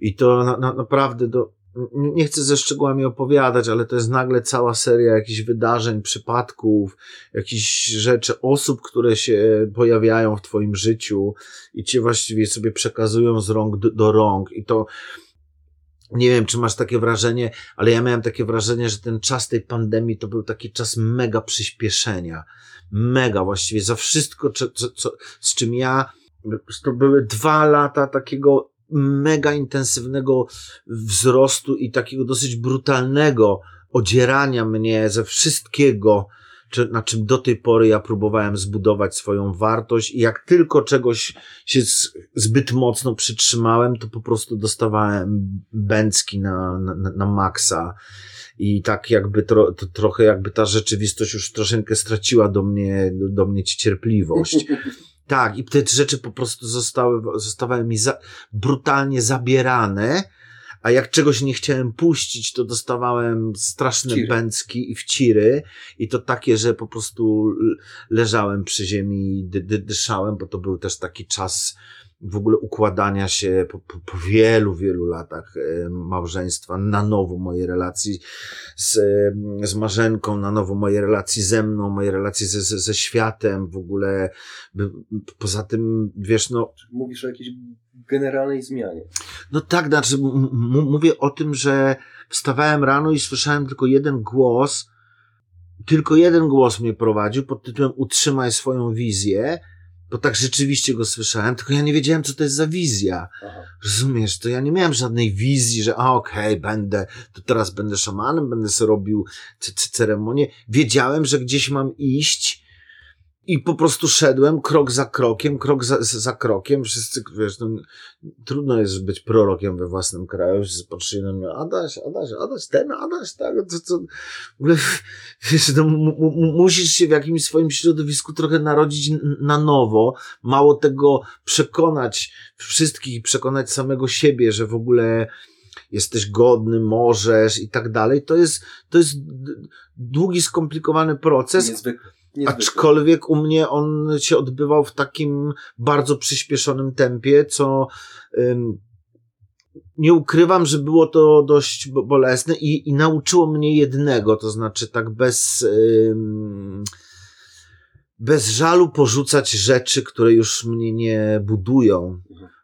I to na, na, naprawdę do, nie chcę ze szczegółami opowiadać, ale to jest nagle cała seria jakichś wydarzeń, przypadków, jakichś rzeczy, osób, które się pojawiają w Twoim życiu i Cię właściwie sobie przekazują z rąk do, rąk. I to, nie wiem, czy masz takie wrażenie, ale ja miałem takie wrażenie, że ten czas tej pandemii to był taki czas mega przyspieszenia. Mega właściwie za wszystko, co, co, z czym ja, to były dwa lata takiego mega intensywnego wzrostu i takiego dosyć brutalnego odzierania mnie ze wszystkiego, czy, na czym do tej pory ja próbowałem zbudować swoją wartość i jak tylko czegoś się z, zbyt mocno przytrzymałem, to po prostu dostawałem bęcki na, na, na maksa. I tak jakby tro, to trochę jakby ta rzeczywistość już troszeczkę straciła do mnie, do, do mnie cierpliwość. Tak, i te rzeczy po prostu zostały, zostawały mi za, brutalnie zabierane, a jak czegoś nie chciałem puścić, to dostawałem straszne Ciry. bęcki i wciry i to takie, że po prostu leżałem przy ziemi i dy, dy, dyszałem, bo to był też taki czas w ogóle układania się po, po, po, wielu, wielu latach e, małżeństwa, na nowo mojej relacji z, e, z Marzenką, na nowo mojej relacji ze mną, mojej relacji ze, ze, ze światem, w ogóle poza tym, wiesz, no... Mówisz o jakiejś generalnej zmianie. No tak, znaczy mówię o tym, że wstawałem rano i słyszałem tylko jeden głos, tylko jeden głos mnie prowadził pod tytułem utrzymaj swoją wizję, bo tak rzeczywiście go słyszałem, tylko ja nie wiedziałem, co to jest za wizja. Aha. Rozumiesz? To ja nie miałem żadnej wizji, że a okej, okay, będę, to teraz będę szamanem, będę sobie robił ceremonię. Wiedziałem, że gdzieś mam iść, i po prostu szedłem krok za krokiem, krok za, za krokiem. Wszyscy, wiesz, no, trudno jest być prorokiem we własnym kraju. Wszyscy patrzyli na mnie, Adaś, Adaś, Adaś, ten, Adaś, tak, to, to, w ogóle, wiesz, no, musisz się w jakimś swoim środowisku trochę narodzić na nowo. Mało tego przekonać wszystkich, przekonać samego siebie, że w ogóle jesteś godny, możesz i tak dalej. To jest, to jest długi, skomplikowany proces. Niezwykle Niezwykle. Aczkolwiek u mnie on się odbywał w takim bardzo przyspieszonym tempie, co ym, nie ukrywam, że było to dość bolesne i, i nauczyło mnie jednego, to znaczy tak bez, ym, bez żalu porzucać rzeczy, które już mnie nie budują.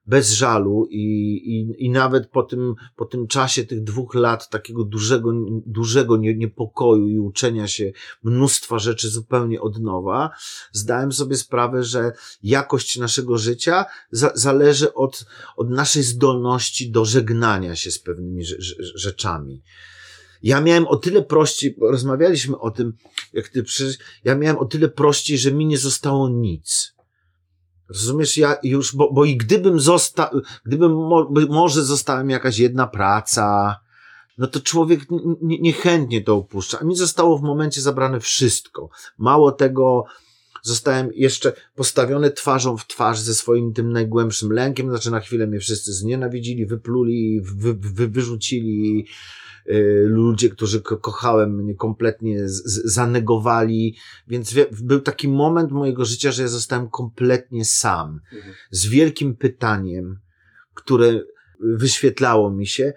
Bez żalu i, i, i nawet po tym, po tym czasie tych dwóch lat takiego dużego, dużego niepokoju i uczenia się mnóstwa rzeczy zupełnie od nowa, zdałem sobie sprawę, że jakość naszego życia za, zależy od, od naszej zdolności do żegnania się z pewnymi rzeczami. Ja miałem o tyle prościej, rozmawialiśmy o tym, jak ty przyszedłeś, ja miałem o tyle prościej, że mi nie zostało nic. Rozumiesz, ja już, bo, bo i gdybym został, gdybym mo, może zostałem jakaś jedna praca, no to człowiek niechętnie to opuszcza. A mi zostało w momencie zabrane wszystko. Mało tego, zostałem jeszcze postawiony twarzą w twarz ze swoim tym najgłębszym lękiem. Znaczy na chwilę mnie wszyscy znienawidzili, wypluli, wy, wy, wyrzucili ludzie, którzy ko kochałem, mnie kompletnie zanegowali, więc był taki moment mojego życia, że ja zostałem kompletnie sam, mhm. z wielkim pytaniem, które wyświetlało mi się,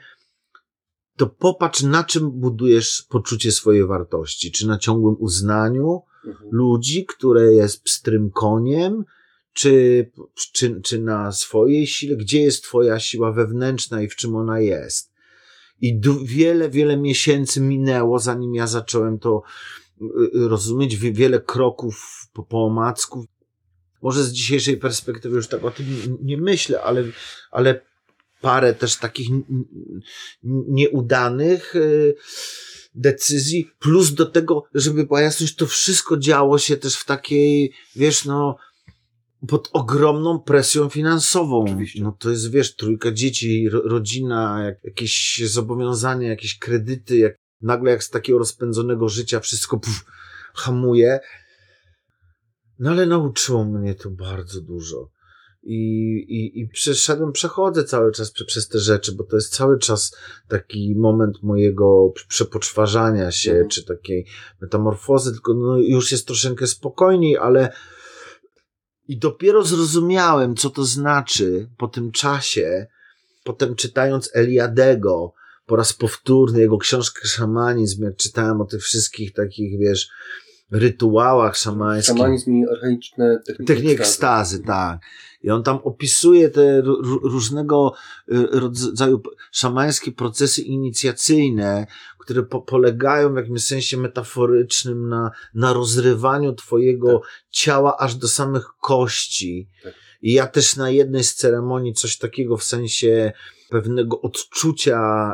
to popatrz, na czym budujesz poczucie swojej wartości. Czy na ciągłym uznaniu mhm. ludzi, które jest pstrym koniem, czy, czy, czy na swojej sile? Gdzie jest twoja siła wewnętrzna i w czym ona jest? I wiele, wiele miesięcy minęło, zanim ja zacząłem to y, y, rozumieć, wiele kroków po, po omacku. Może z dzisiejszej perspektywy już tak o tym nie myślę, ale, ale parę też takich nieudanych y, decyzji, plus do tego, żeby była jasność, to wszystko działo się też w takiej, wiesz, no, pod ogromną presją finansową. Oczywiście. No to jest, wiesz, trójka dzieci, ro, rodzina, jak, jakieś zobowiązania, jakieś kredyty, jak nagle jak z takiego rozpędzonego życia wszystko puf, hamuje. No ale nauczyło mnie to bardzo dużo. I, i, i przeszedłem, przechodzę cały czas prze, przez te rzeczy, bo to jest cały czas taki moment mojego przepoczwarzania się, mhm. czy takiej metamorfozy, tylko no, już jest troszeczkę spokojniej, ale i dopiero zrozumiałem, co to znaczy po tym czasie, potem czytając Eliadego, po raz powtórny jego książkę Szamanizm, jak czytałem o tych wszystkich takich, wiesz, rytuałach szamańskich. Szamanizm i archaiczne techniki, techniki ekstazy. tak. I on tam opisuje te różnego y, rodzaju szamańskie procesy inicjacyjne, które po polegają w jakimś sensie metaforycznym na, na rozrywaniu twojego tak. ciała aż do samych kości. Tak. I ja też na jednej z ceremonii coś takiego w sensie pewnego odczucia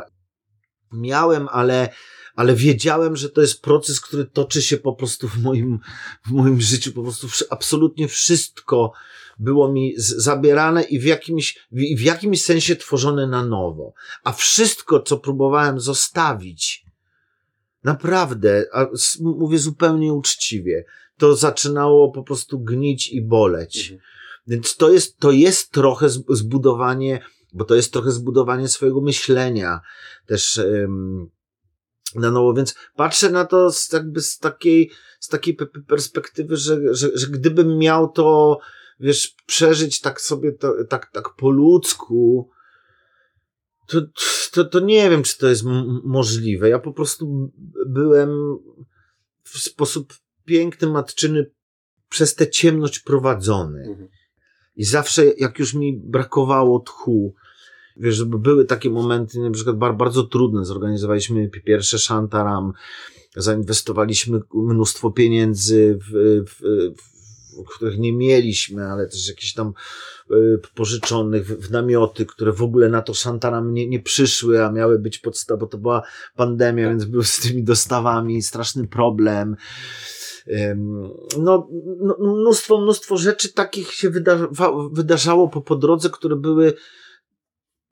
miałem, ale ale wiedziałem, że to jest proces, który toczy się po prostu w moim, w moim życiu. Po prostu absolutnie wszystko było mi zabierane i w jakimś, w jakimś sensie tworzone na nowo. A wszystko, co próbowałem zostawić, naprawdę, a mówię zupełnie uczciwie, to zaczynało po prostu gnić i boleć. Mhm. Więc to jest, to jest trochę zbudowanie, bo to jest trochę zbudowanie swojego myślenia, też na nowo, więc patrzę na to z, jakby z takiej, z takiej perspektywy, że, że, że gdybym miał to, wiesz, przeżyć tak sobie, to, tak, tak po ludzku, to, to, to nie wiem, czy to jest możliwe. Ja po prostu byłem w sposób piękny, matczyny przez tę ciemność prowadzony. Mhm. I zawsze, jak już mi brakowało tchu, Wiesz, były takie momenty, na przykład bardzo trudne. Zorganizowaliśmy pierwsze Shantaram, zainwestowaliśmy mnóstwo pieniędzy w, w, w których nie mieliśmy, ale też jakieś tam y, pożyczonych w, namioty, które w ogóle na to Shantaram nie, nie przyszły, a miały być podstaw, bo to była pandemia, więc były z tymi dostawami straszny problem. No, mnóstwo, mnóstwo rzeczy takich się wydarzało po, po drodze, które były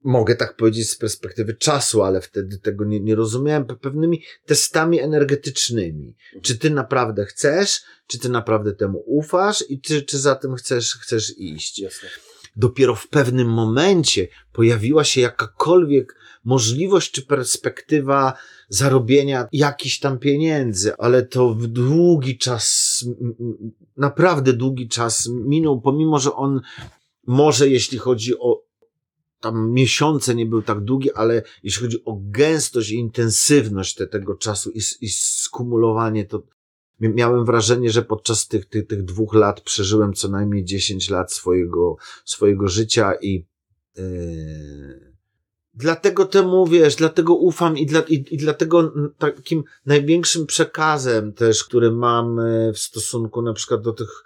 mogę tak powiedzieć z perspektywy czasu, ale wtedy tego nie, nie rozumiałem, pewnymi testami energetycznymi. Czy ty naprawdę chcesz, czy ty naprawdę temu ufasz i czy, czy za tym chcesz, chcesz iść. Jasne. Dopiero w pewnym momencie pojawiła się jakakolwiek możliwość czy perspektywa zarobienia jakichś tam pieniędzy, ale to w długi czas, naprawdę długi czas minął, pomimo, że on może, jeśli chodzi o tam miesiące nie były tak długie, ale jeśli chodzi o gęstość i intensywność te, tego czasu i, i skumulowanie, to miałem wrażenie, że podczas tych, tych, tych dwóch lat przeżyłem co najmniej 10 lat swojego, swojego życia i yy, dlatego temu, wiesz, dlatego ufam i, dla, i, i dlatego takim największym przekazem też, który mam w stosunku na przykład do tych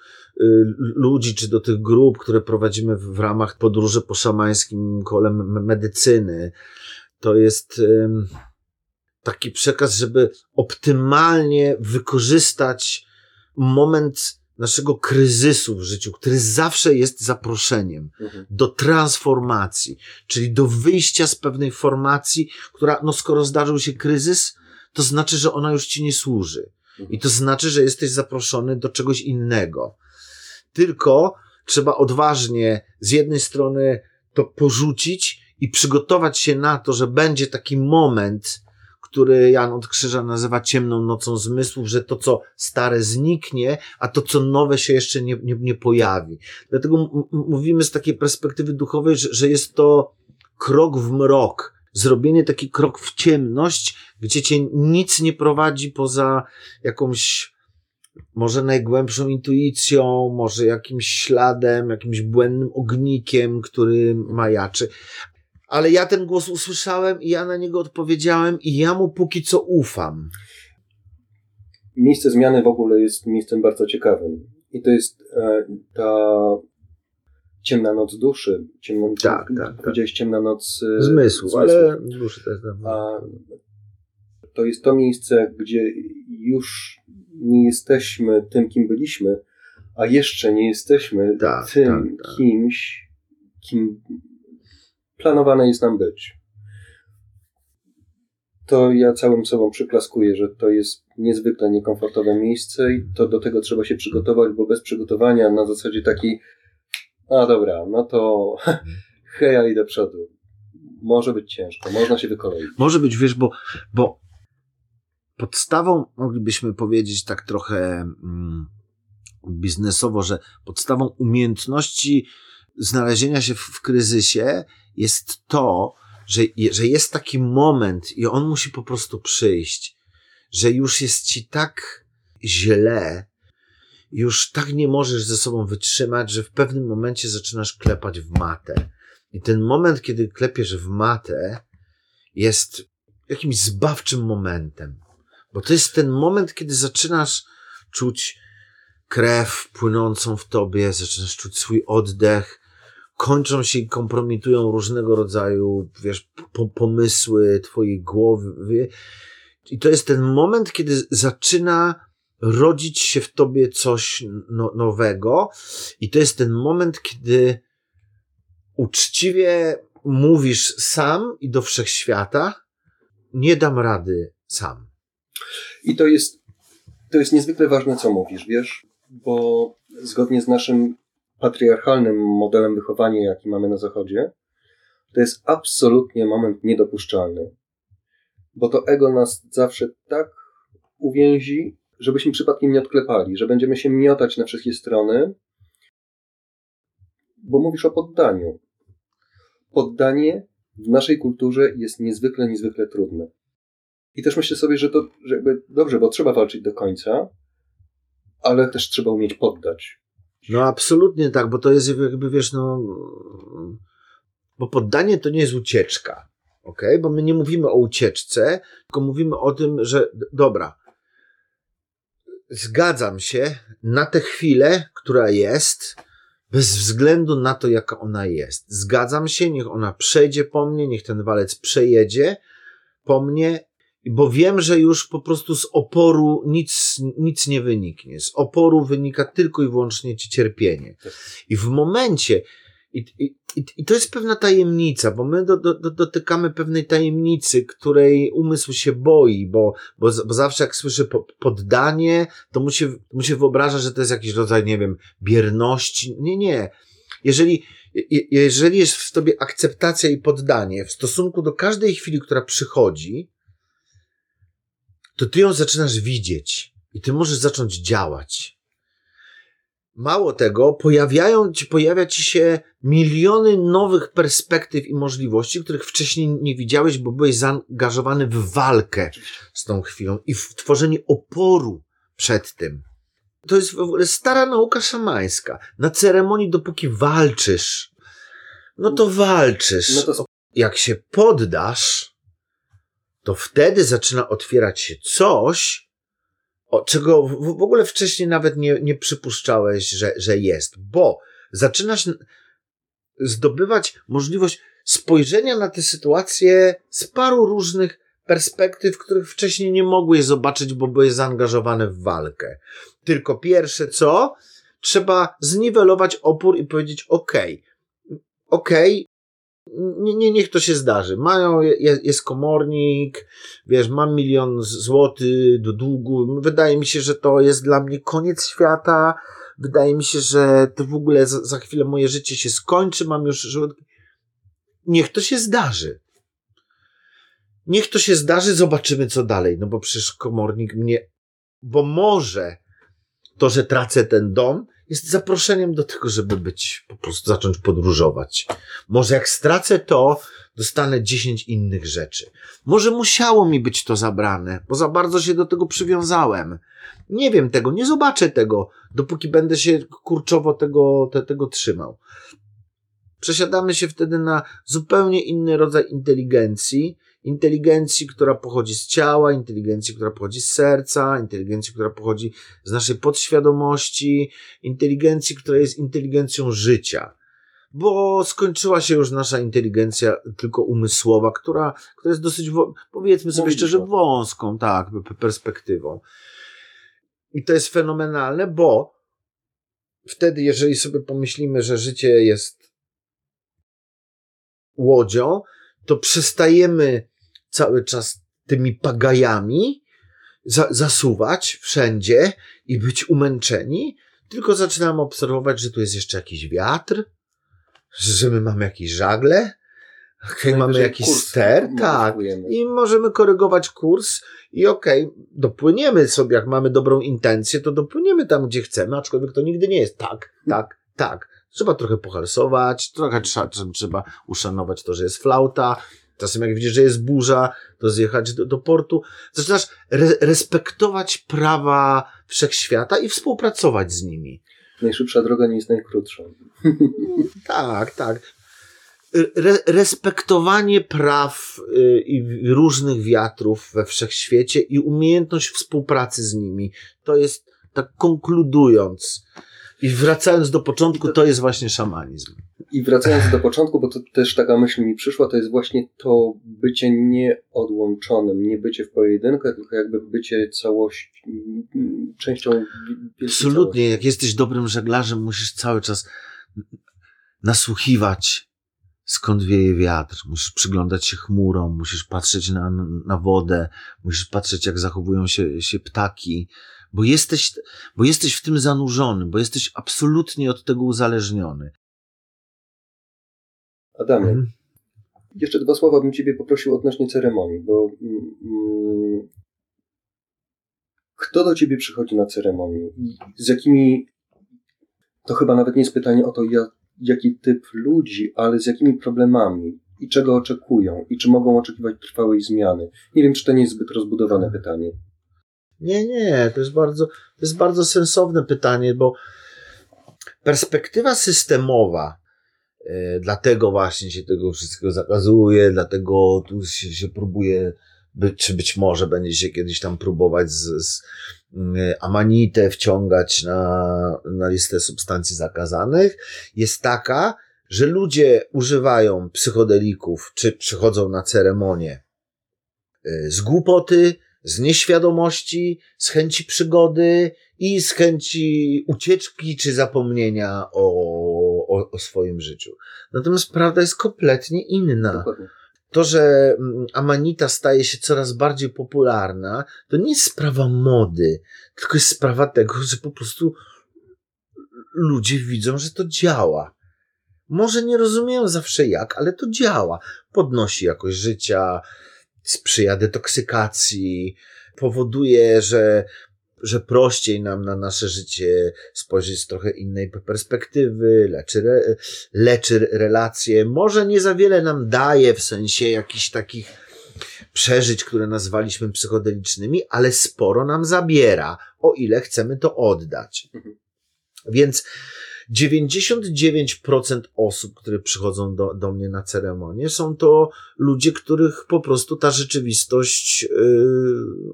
ludzi, czy do tych grup, które prowadzimy w ramach podróży po szamańskim kole medycyny. To jest taki przekaz, żeby optymalnie wykorzystać moment naszego kryzysu w życiu, który zawsze jest zaproszeniem mhm. do transformacji, czyli do wyjścia z pewnej formacji, która, no skoro zdarzył się kryzys, to znaczy, że ona już ci nie służy. Mhm. I to znaczy, że jesteś zaproszony do czegoś innego tylko trzeba odważnie z jednej strony to porzucić i przygotować się na to, że będzie taki moment, który Jan od Krzyża nazywa ciemną nocą zmysłów, że to, co stare zniknie, a to, co nowe się jeszcze nie, nie, nie pojawi. Dlatego mówimy z takiej perspektywy duchowej, że, że jest to krok w mrok, zrobienie taki krok w ciemność, gdzie cię nic nie prowadzi poza jakąś może najgłębszą intuicją, może jakimś śladem, jakimś błędnym ognikiem, który majaczy. Ale ja ten głos usłyszałem i ja na niego odpowiedziałem i ja mu póki co ufam. Miejsce zmiany w ogóle jest miejscem bardzo ciekawym. I to jest e, ta ciemna noc duszy. Ciemną, tak, tak, tak. Powiedziałeś ciemna noc e, zmysłu, ale duszy też. A to jest to miejsce, gdzie już nie jesteśmy tym, kim byliśmy, a jeszcze nie jesteśmy tak, tym tak, tak. kimś, kim planowane jest nam być. To ja całym sobą przyklaskuję, że to jest niezwykle niekomfortowe miejsce i to do tego trzeba się przygotować, bo bez przygotowania na zasadzie takiej A dobra, no to heja i do przodu. Może być ciężko, można się wykoleić. Może być, wiesz, bo, bo podstawą, moglibyśmy powiedzieć tak trochę mm, biznesowo, że podstawą umiejętności znalezienia się w, w kryzysie jest to, że, że jest taki moment i on musi po prostu przyjść, że już jest ci tak źle, już tak nie możesz ze sobą wytrzymać, że w pewnym momencie zaczynasz klepać w matę. I ten moment, kiedy klepiesz w matę, jest jakimś zbawczym momentem. Bo to jest ten moment, kiedy zaczynasz czuć krew płynącą w tobie, zaczynasz czuć swój oddech, kończą się i kompromitują różnego rodzaju, wiesz, po pomysły twojej głowy. I to jest ten moment, kiedy zaczyna rodzić się w tobie coś no, nowego. I to jest ten moment, kiedy uczciwie mówisz sam i do wszechświata, nie dam rady sam. I to jest, to jest niezwykle ważne, co mówisz, wiesz, bo zgodnie z naszym patriarchalnym modelem wychowania, jaki mamy na Zachodzie, to jest absolutnie moment niedopuszczalny. Bo to ego nas zawsze tak uwięzi, żebyśmy przypadkiem nie odklepali, że będziemy się miotać na wszystkie strony, bo mówisz o poddaniu. Poddanie w naszej kulturze jest niezwykle, niezwykle trudne. I też myślę sobie, że to że jakby dobrze, bo trzeba walczyć do końca, ale też trzeba umieć poddać. No absolutnie tak, bo to jest jakby, wiesz, no, bo poddanie to nie jest ucieczka, ok? Bo my nie mówimy o ucieczce, tylko mówimy o tym, że dobra, zgadzam się na tę chwilę, która jest, bez względu na to, jaka ona jest. Zgadzam się, niech ona przejdzie po mnie, niech ten walec przejedzie po mnie bo wiem, że już po prostu z oporu nic, nic nie wyniknie. Z oporu wynika tylko i wyłącznie ci cierpienie. I w momencie, i, i, i to jest pewna tajemnica, bo my do, do, dotykamy pewnej tajemnicy, której umysł się boi, bo, bo, bo zawsze jak słyszy poddanie, to mu, się, mu się wyobraża, że to jest jakiś rodzaj, nie wiem, bierności. Nie, nie. Jeżeli, jeżeli jest w tobie akceptacja i poddanie w stosunku do każdej chwili, która przychodzi, to ty ją zaczynasz widzieć i ty możesz zacząć działać. Mało tego, pojawiają ci, pojawia ci się miliony nowych perspektyw i możliwości, których wcześniej nie widziałeś, bo byłeś zaangażowany w walkę z tą chwilą i w tworzenie oporu przed tym. To jest stara nauka szamańska. Na ceremonii, dopóki walczysz, no to walczysz. No to... Jak się poddasz, to wtedy zaczyna otwierać się coś, o, czego w, ogóle wcześniej nawet nie, nie przypuszczałeś, że, że jest, bo zaczynasz zdobywać możliwość spojrzenia na tę sytuację z paru różnych perspektyw, których wcześniej nie mogłeś zobaczyć, bo byłeś zaangażowany w walkę. Tylko pierwsze co? Trzeba zniwelować opór i powiedzieć: OK, OK, nie, nie, niech to się zdarzy. Mają, jest, jest komornik, wiesz, mam milion złotych do długu. Wydaje mi się, że to jest dla mnie koniec świata. Wydaje mi się, że to w ogóle za, za chwilę moje życie się skończy. Mam już. Niech to się zdarzy. Niech to się zdarzy, zobaczymy co dalej. No bo przecież komornik mnie. Bo może to, że tracę ten dom, jest zaproszeniem do tego, żeby być, po prostu zacząć podróżować. Może jak stracę to, dostanę dziesięć innych rzeczy. Może musiało mi być to zabrane, bo za bardzo się do tego przywiązałem. Nie wiem tego, nie zobaczę tego, dopóki będę się kurczowo tego, te, tego trzymał. Przesiadamy się wtedy na zupełnie inny rodzaj inteligencji, inteligencji, która pochodzi z ciała, inteligencji, która pochodzi z serca, inteligencji, która pochodzi z naszej podświadomości, inteligencji, która jest inteligencją życia. Bo skończyła się już nasza inteligencja tylko umysłowa, która, która jest dosyć, powiedzmy sobie szczerze, wąską, tak, perspektywą. I to jest fenomenalne, bo wtedy, jeżeli sobie pomyślimy, że życie jest łodzią, to przestajemy cały czas tymi pagajami za, zasuwać wszędzie i być umęczeni, tylko zaczynamy obserwować, że tu jest jeszcze jakiś wiatr, że my mamy jakieś żagle, okay, mamy jakiś kurs ster, tak, i możemy korygować kurs i okej, dopłyniemy sobie, jak mamy dobrą intencję, to dopłyniemy tam, gdzie chcemy, aczkolwiek to nigdy nie jest tak, tak, tak. Trzeba trochę pohalsować, trochę trzeba, trzeba uszanować to, że jest flauta, czasem jak widzisz, że jest burza, to zjechać do, do portu. Zaczynasz re respektować prawa wszechświata i współpracować z nimi. Najszybsza droga nie jest najkrótsza. Tak, tak. Re respektowanie praw y, i różnych wiatrów we wszechświecie i umiejętność współpracy z nimi. To jest, tak konkludując i wracając do początku, to jest właśnie szamanizm. I wracając do początku, bo to też taka myśl mi przyszła, to jest właśnie to bycie nieodłączonym, nie bycie w pojedynkę, tylko jakby bycie całość, częścią Absolutnie, całości. jak jesteś dobrym żeglarzem, musisz cały czas nasłuchiwać, skąd wieje wiatr, musisz przyglądać się chmurom, musisz patrzeć na, na wodę, musisz patrzeć, jak zachowują się, się ptaki, bo jesteś, bo jesteś w tym zanurzony, bo jesteś absolutnie od tego uzależniony. Adamie, Mhm. jeszcze dwa słowa bym Ciebie poprosił odnośnie ceremonii, bo mm, kto do Ciebie przychodzi na ceremonię i z jakimi, to chyba nawet nie jest pytanie o to, jak, jaki typ ludzi, ale z jakimi problemami i czego oczekują i czy mogą oczekiwać trwałej zmiany. Nie wiem, czy to nie jest zbyt rozbudowane pytanie. Nie, nie, to jest bardzo, to jest bardzo sensowne pytanie, bo perspektywa systemowa, e, dlatego właśnie się tego wszystkiego zakazuje, dlatego tu się, się próbuje, by, czy być może będzie się kiedyś tam próbować z, z mm, amanitę wciągać na, na listę substancji zakazanych, jest taka, że ludzie używają psychodelików, czy przychodzą na ceremonię e, z głupoty, z nieświadomości, z chęci przygody i z chęci ucieczki czy zapomnienia o, o, o swoim życiu. Natomiast prawda jest kompletnie inna. Dokładnie. To, że mm, Amanita staje się coraz bardziej popularna, to nie jest sprawa mody, tylko jest sprawa tego, że po prostu ludzie widzą, że to działa. Może nie rozumieją zawsze jak, ale to działa. Podnosi jakość życia, sprzyja detoksykacji, powoduje, że, że prościej nam na nasze życie spojrzeć z trochę innej perspektywy, leczy, re, leczy relacje. Może nie za wiele nam daje w sensie jakichś takich przeżyć, które nazwaliśmy psychodelicznymi, ale sporo nam zabiera, o ile chcemy to oddać. Więc 99% osób, które przychodzą do, do mnie na ceremonię, są to ludzie, których po prostu ta rzeczywistość, yy,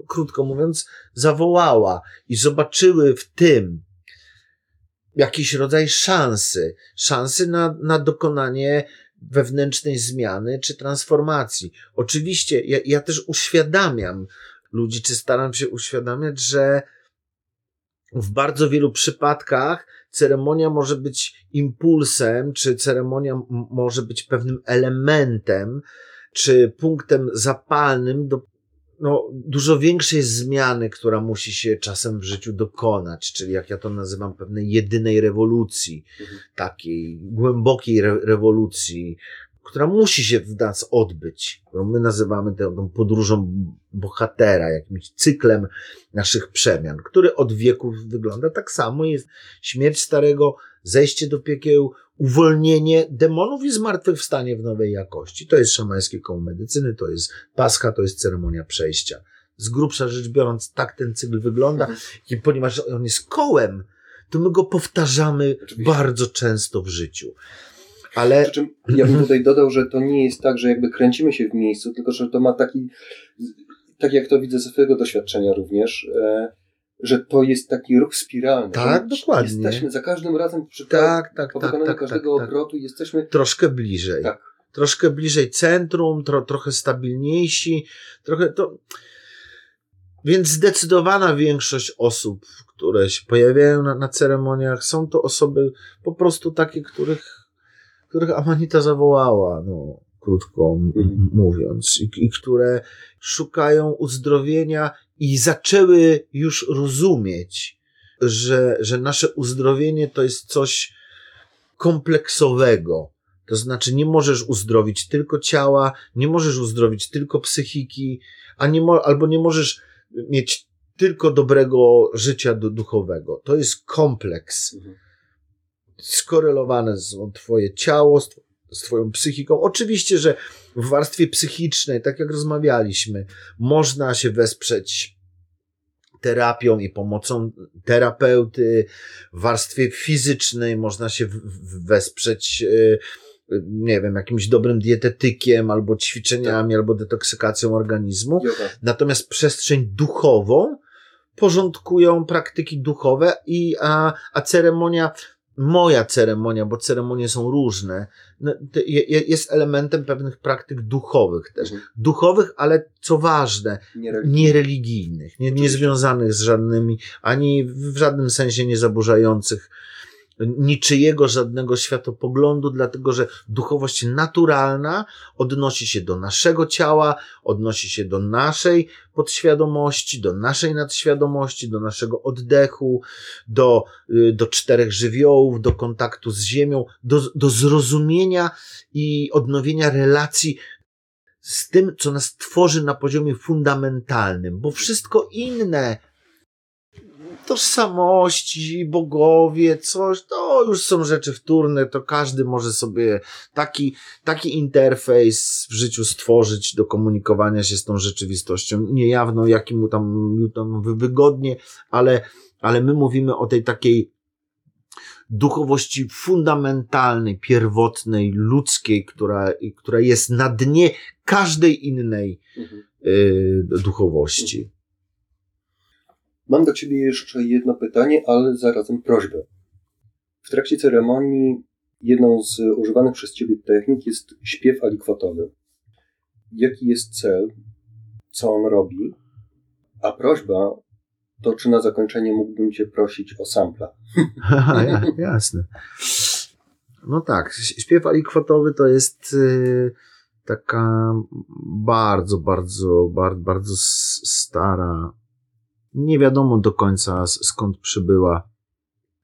krótko mówiąc, zawołała i zobaczyły w tym jakiś rodzaj szansy, szansy na, na dokonanie wewnętrznej zmiany czy transformacji. Oczywiście ja, ja też uświadamiam ludzi, czy staram się uświadamiać, że w bardzo wielu przypadkach ceremonia może być impulsem, czy ceremonia może być pewnym elementem, czy punktem zapalnym do no, dużo większej zmiany, która musi się czasem w życiu dokonać, czyli jak ja to nazywam, pewnej jedynej rewolucji, Mhm. takiej głębokiej re- rewolucji, która musi się w nas odbyć, którą my nazywamy tę, tą podróżą bohatera, jakimś cyklem naszych przemian, który od wieków wygląda tak samo. Jest śmierć starego, zejście do piekieł, uwolnienie demonów i zmartwychwstanie w nowej jakości. To jest szamańskie koło medycyny, to jest pascha, to jest ceremonia przejścia. Z grubsza rzecz biorąc, tak ten cykl wygląda i ponieważ on jest kołem, to my go powtarzamy Oczywiście. bardzo często w życiu. Ale Przy czym ja bym tutaj dodał, że to nie jest tak, że jakby kręcimy się w miejscu, tylko że to ma taki, tak jak to widzę ze swojego doświadczenia również, e, że to jest taki ruch spiralny. Tak, dokładnie. Jesteśmy za każdym razem przy tak, tak, po tak, wykonaniu tak, tak, każdego tak. obrotu jesteśmy troszkę bliżej. tak. troszkę bliżej centrum, tro, trochę stabilniejsi, trochę to. Więc zdecydowana większość osób, które się pojawiają na, na ceremoniach, są to osoby po prostu takie, których, których Amanita zawołała, no, krótko m- Mhm. mówiąc, i, i które szukają uzdrowienia i zaczęły już rozumieć, że, że nasze uzdrowienie to jest coś kompleksowego, To znaczy, nie możesz uzdrowić tylko ciała, nie możesz uzdrowić tylko psychiki, a nie mo- albo nie możesz mieć tylko dobrego życia duchowego. To jest kompleks. Mhm. Skorelowane są Twoje ciało z, z Twoją psychiką. Oczywiście, że w warstwie psychicznej, tak jak rozmawialiśmy, można się wesprzeć terapią i pomocą terapeuty. W warstwie fizycznej można się wesprzeć y, nie wiem, jakimś dobrym dietetykiem, albo ćwiczeniami, tak. albo detoksykacją organizmu. Natomiast przestrzeń duchową porządkują praktyki duchowe i a, a ceremonia moja ceremonia, bo ceremonie są różne, no, jest elementem pewnych praktyk duchowych też. Mhm. Duchowych, ale co ważne, niereligijnych, nie, nie związanych z żadnymi, ani w żadnym sensie nie zaburzających niczyjego żadnego światopoglądu, dlatego że duchowość naturalna odnosi się do naszego ciała, odnosi się do naszej podświadomości, do naszej nadświadomości, do naszego oddechu, do, y, do czterech żywiołów, do kontaktu z ziemią, do, do zrozumienia i odnowienia relacji z tym, co nas tworzy na poziomie fundamentalnym, bo wszystko inne tożsamości, bogowie, coś, to już są rzeczy wtórne, to każdy może sobie taki, taki interfejs w życiu stworzyć do komunikowania się z tą rzeczywistością, niejawną, jakim mu tam, mu tam wygodnie, ale, ale my mówimy o tej takiej duchowości fundamentalnej, pierwotnej, ludzkiej, która, która jest na dnie każdej innej mhm. y, duchowości. Mam do Ciebie jeszcze jedno pytanie, ale zarazem prośbę. W trakcie ceremonii jedną z używanych przez Ciebie technik jest śpiew alikwotowy. Jaki jest cel? Co on robi? A prośba to czy na zakończenie mógłbym Cię prosić o sampla? Jasne. No tak, śpiew alikwotowy to jest y, taka bardzo, bardzo, bardzo, bardzo stara nie wiadomo do końca skąd przybyła.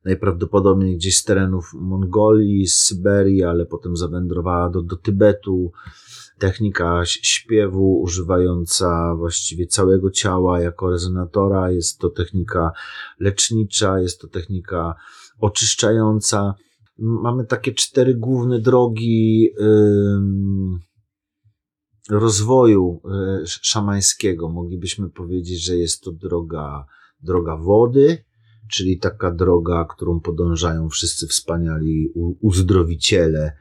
Najprawdopodobniej gdzieś z terenów Mongolii, z Syberii, ale potem zawędrowała do, do Tybetu. Technika śpiewu używająca właściwie całego ciała jako rezonatora. Jest to technika lecznicza, jest to technika oczyszczająca. Mamy takie cztery główne drogi. Yy, rozwoju e, szamańskiego. Moglibyśmy powiedzieć, że jest to droga, droga wody, czyli taka droga, którą podążają wszyscy wspaniali uzdrowiciele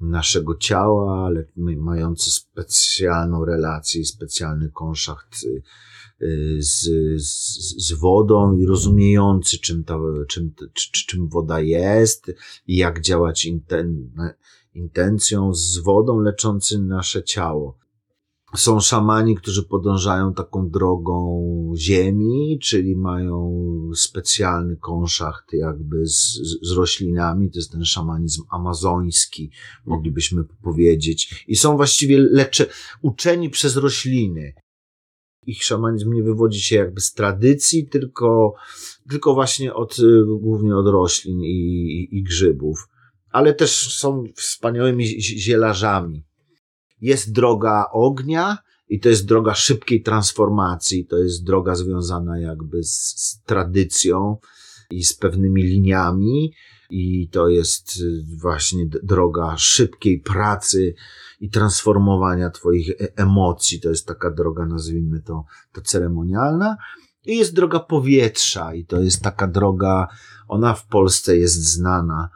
naszego ciała, ale mający specjalną relację, specjalny konszacht e, z, z, z wodą i rozumiejący, czym, ta, czym, czym woda jest i jak działać inten, intencją z wodą leczący nasze ciało są szamani, którzy podążają taką drogą ziemi, czyli mają specjalny konszacht jakby z, z roślinami. To jest ten szamanizm amazoński, moglibyśmy powiedzieć. I są właściwie lecze, uczeni przez rośliny. Ich szamanizm nie wywodzi się jakby z tradycji, tylko, tylko właśnie od, głównie od roślin i, i, i grzybów. Ale też są wspaniałymi zielarzami jest droga ognia i to jest droga szybkiej transformacji, to jest droga związana jakby z, z tradycją i z pewnymi liniami i to jest y, właśnie droga szybkiej pracy i transformowania twoich e, emocji. To jest taka droga, nazwijmy to, to ceremonialna. I jest droga powietrza i to jest taka droga, ona w Polsce jest znana.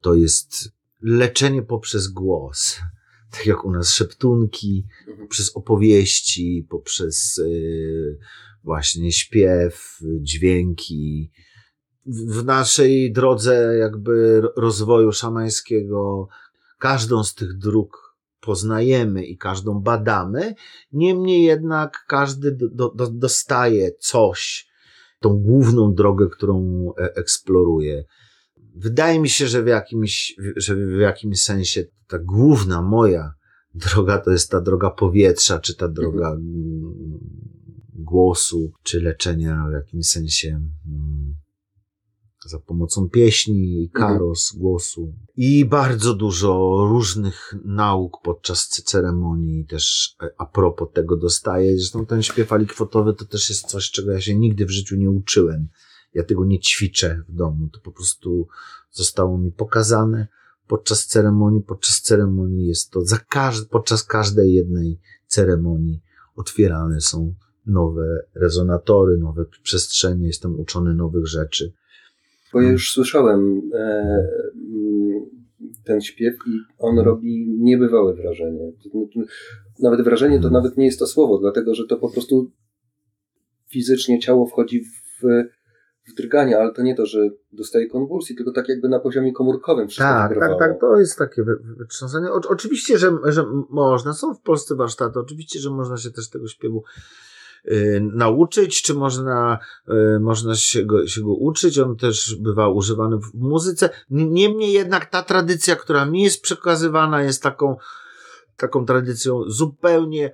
To jest leczenie poprzez głos tak jak u nas szeptunki, mhm. przez opowieści, poprzez y, właśnie śpiew, dźwięki. W naszej drodze jakby rozwoju szamańskiego każdą z tych dróg poznajemy i każdą badamy, niemniej jednak każdy do, do, dostaje coś, tą główną drogę, którą e, eksploruje. Wydaje mi się, że w jakimś, że w jakimś sensie ta główna moja droga to jest ta droga powietrza, czy ta droga mhm. głosu, czy leczenia w jakimś sensie mm, za pomocą pieśni, Mhm. karos, głosu i bardzo dużo różnych nauk podczas ceremonii też e, a propos tego dostaję. Zresztą ten śpiew alikwotowy to też jest coś, czego ja się nigdy w życiu nie uczyłem. Ja tego nie ćwiczę w domu. To po prostu zostało mi pokazane podczas ceremonii. Podczas ceremonii jest to za każ- podczas każdej jednej ceremonii otwierane są nowe rezonatory, nowe przestrzenie, jestem uczony nowych rzeczy. Bo ja już słyszałem e, ten śpiew i on robi niebywałe wrażenie. To- Nawet wrażenie to Mhm. nawet nie jest to słowo, dlatego że to po prostu fizycznie ciało wchodzi w, w drganie, ale to nie to, że dostaje konwulsji, tylko tak jakby na poziomie komórkowym wszystko Tak, tak, wygrywało. tak, to jest takie wy- wy- wytrząsanie. O, oczywiście, że, że można, są w Polsce warsztaty, oczywiście, że można się też tego śpiewu y, nauczyć, czy można, y, można się, go, się go uczyć. On też bywa używany w muzyce. Niemniej jednak ta tradycja, która mi jest przekazywana, jest taką, taką tradycją zupełnie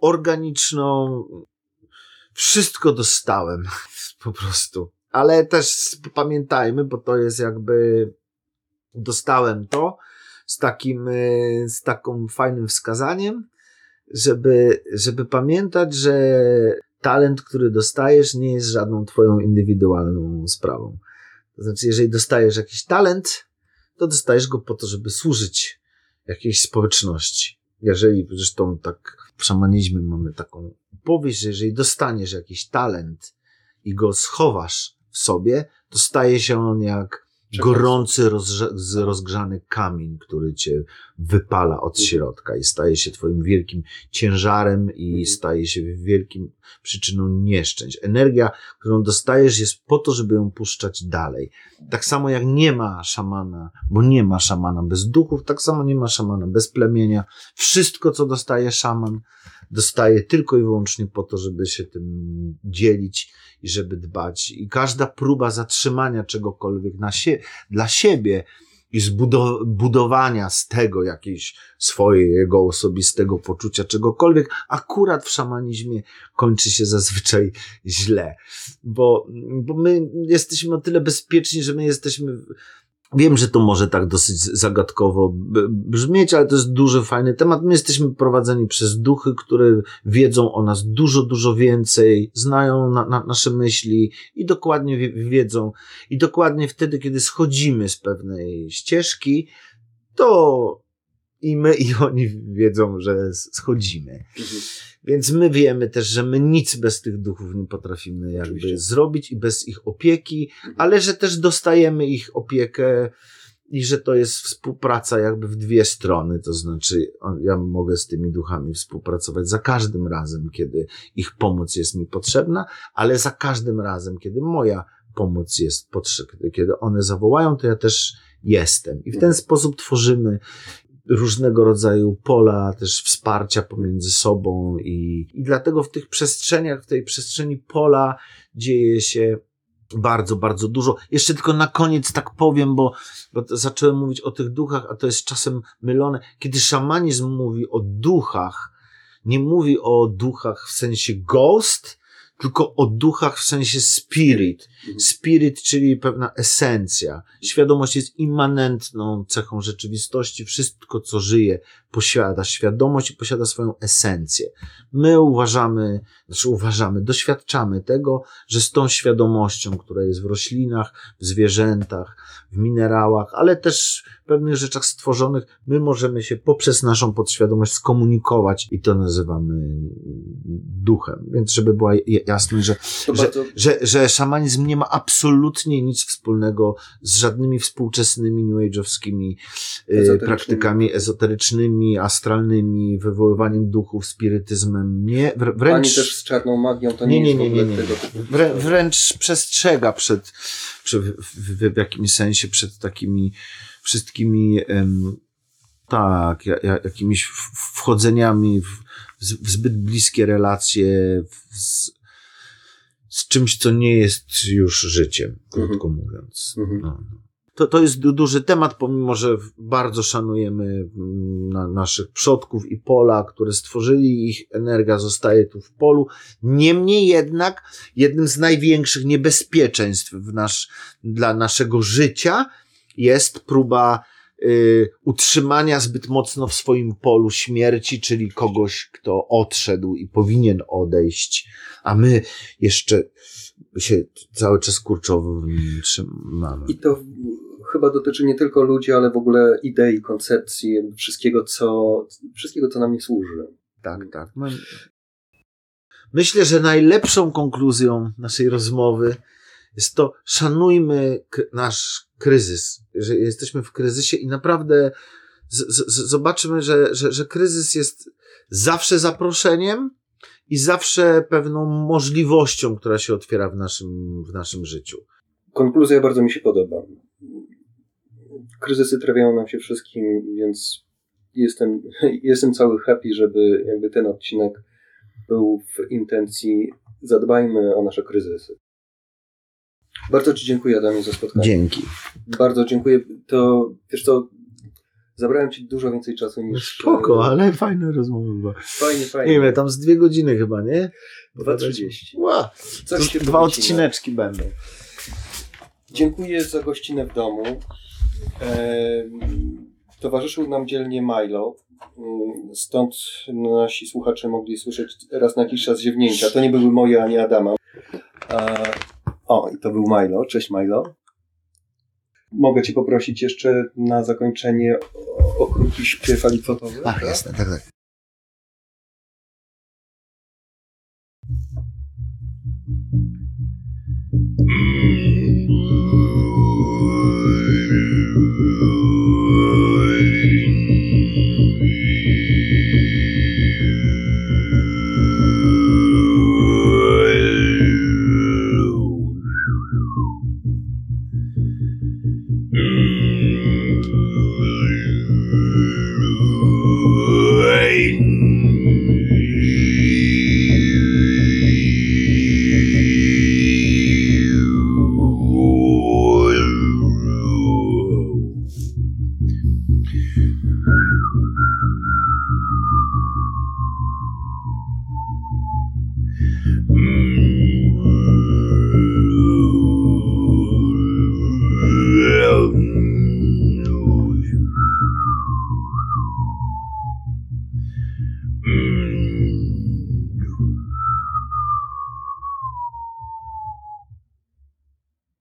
organiczną. Wszystko dostałem po prostu. Ale też pamiętajmy, bo to jest jakby dostałem to z takim, y, z taką fajnym wskazaniem, żeby, żeby pamiętać, że talent, który dostajesz, nie jest żadną twoją indywidualną sprawą. To znaczy, jeżeli dostajesz jakiś talent, to dostajesz go po to, żeby służyć jakiejś społeczności. Jeżeli, zresztą tak w szamanizmie mamy taką opowieść, że jeżeli dostaniesz jakiś talent i go schowasz w sobie, to staje się on jak. Gorący, rozgrzany kamień, który cię wypala od Mhm. środka i staje się twoim wielkim ciężarem i Mhm. staje się wielkim przyczyną nieszczęść. Energia, którą dostajesz jest po to, żeby ją puszczać dalej. Tak samo jak nie ma szamana, bo nie ma szamana bez duchów, tak samo nie ma szamana bez plemienia. Wszystko, co dostaje szaman, dostaje tylko i wyłącznie po to, żeby się tym dzielić i żeby dbać. I każda próba zatrzymania czegokolwiek na sie dla siebie i zbudow- budowania z tego jakiejś swojego osobistego poczucia czegokolwiek, akurat w szamanizmie kończy się zazwyczaj źle. Bo, bo my jesteśmy o tyle bezpieczni, że my jesteśmy. Wiem, że to może tak dosyć zagadkowo brzmieć, ale to jest duży, fajny temat. My jesteśmy prowadzeni przez duchy, które wiedzą o nas dużo, dużo więcej, znają na, na, nasze myśli i dokładnie wie, wiedzą. I dokładnie wtedy, kiedy schodzimy z pewnej ścieżki, to i my, i oni wiedzą, że schodzimy. Mhm. Więc my wiemy też, że my nic bez tych duchów nie potrafimy jakby Oczywiście. zrobić i bez ich opieki, Mhm. ale że też dostajemy ich opiekę i że to jest współpraca jakby w dwie strony, to znaczy ja mogę z tymi duchami współpracować za każdym razem, kiedy ich pomoc jest mi potrzebna, ale za każdym razem, kiedy moja pomoc jest potrzebna, kiedy one zawołają, to ja też jestem. I w ten Mhm. sposób tworzymy różnego rodzaju pola też wsparcia pomiędzy sobą i, i dlatego w tych przestrzeniach, w tej przestrzeni pola dzieje się bardzo, bardzo dużo. Jeszcze tylko na koniec tak powiem, bo, bo zacząłem mówić o tych duchach, a to jest czasem mylone. Kiedy szamanizm mówi o duchach, nie mówi o duchach w sensie ghost, tylko o duchach w sensie spirit. Mhm. Spirit, czyli pewna esencja. Świadomość jest immanentną cechą rzeczywistości. Wszystko, co żyje, posiada świadomość i posiada swoją esencję. My uważamy, znaczy uważamy, doświadczamy tego, że z tą świadomością, która jest w roślinach, w zwierzętach, w minerałach, ale też w pewnych rzeczach stworzonych, my możemy się poprzez naszą podświadomość skomunikować i to nazywamy duchem. Więc żeby była j- jasność, że że, bardzo, że, że szamanizm nie ma absolutnie nic wspólnego z żadnymi współczesnymi new age'owskimi y, Ezoterycznymi. praktykami ezoterycznymi, astralnymi, wywoływaniem duchów, spirytyzmem. Nie, wr- ani wręcz, też z czarną magią, to nie, Nie, nie, jest nie, nie, nie. wręcz przestrzega przed w, w, w jakimś sensie przed takimi wszystkimi tak, ja, ja, jakimiś wchodzeniami w, w zbyt bliskie relacje z, z czymś, co nie jest już życiem, krótko mówiąc. Mhm. No. To, to jest duży temat, pomimo że bardzo szanujemy mm, na, naszych przodków i pola, które stworzyli, ich energia zostaje tu w polu. Niemniej jednak jednym z największych niebezpieczeństw w nasz, dla naszego życia jest próba y, utrzymania zbyt mocno w swoim polu śmierci, czyli kogoś, kto odszedł i powinien odejść, a my jeszcze się cały czas kurczowo trzymamy. I to chyba dotyczy nie tylko ludzi, ale w ogóle idei, koncepcji, wszystkiego, co, wszystkiego, co nam nie służy. Tak, tak. Myślę, że najlepszą konkluzją naszej rozmowy jest to, szanujmy nasz kryzys, że jesteśmy w kryzysie i naprawdę zobaczymy, że, że, że kryzys jest zawsze zaproszeniem i zawsze pewną możliwością, która się otwiera w naszym, w naszym życiu. Konkluzja bardzo mi się podoba. Kryzysy trafiają nam się wszystkim, więc jestem, jestem cały happy, żeby jakby ten odcinek był w intencji zadbajmy o nasze kryzysy. Bardzo Ci dziękuję, Adamie, za spotkanie. Dzięki. Bardzo dziękuję. To, wiesz co, zabrałem Ci dużo więcej czasu niż... Spoko, e, ale fajna rozmowa była. Fajnie, fajnie. Nie wiem, tam z dwie godziny chyba, nie? 2.30. Wow. Coś Dwa odcineczki będą. Dziękuję za gościnę w domu. E, towarzyszył nam dzielnie Milo. Mm, stąd nasi słuchacze mogli słyszeć raz na jakiś czas ziewnięcia. To nie były moje ani Adama. E, o, i to był Milo. Cześć Milo. Mogę Cię poprosić jeszcze na zakończenie o, krótki śpiew alitwotowy? Ach, tak? jasne, tak, tak.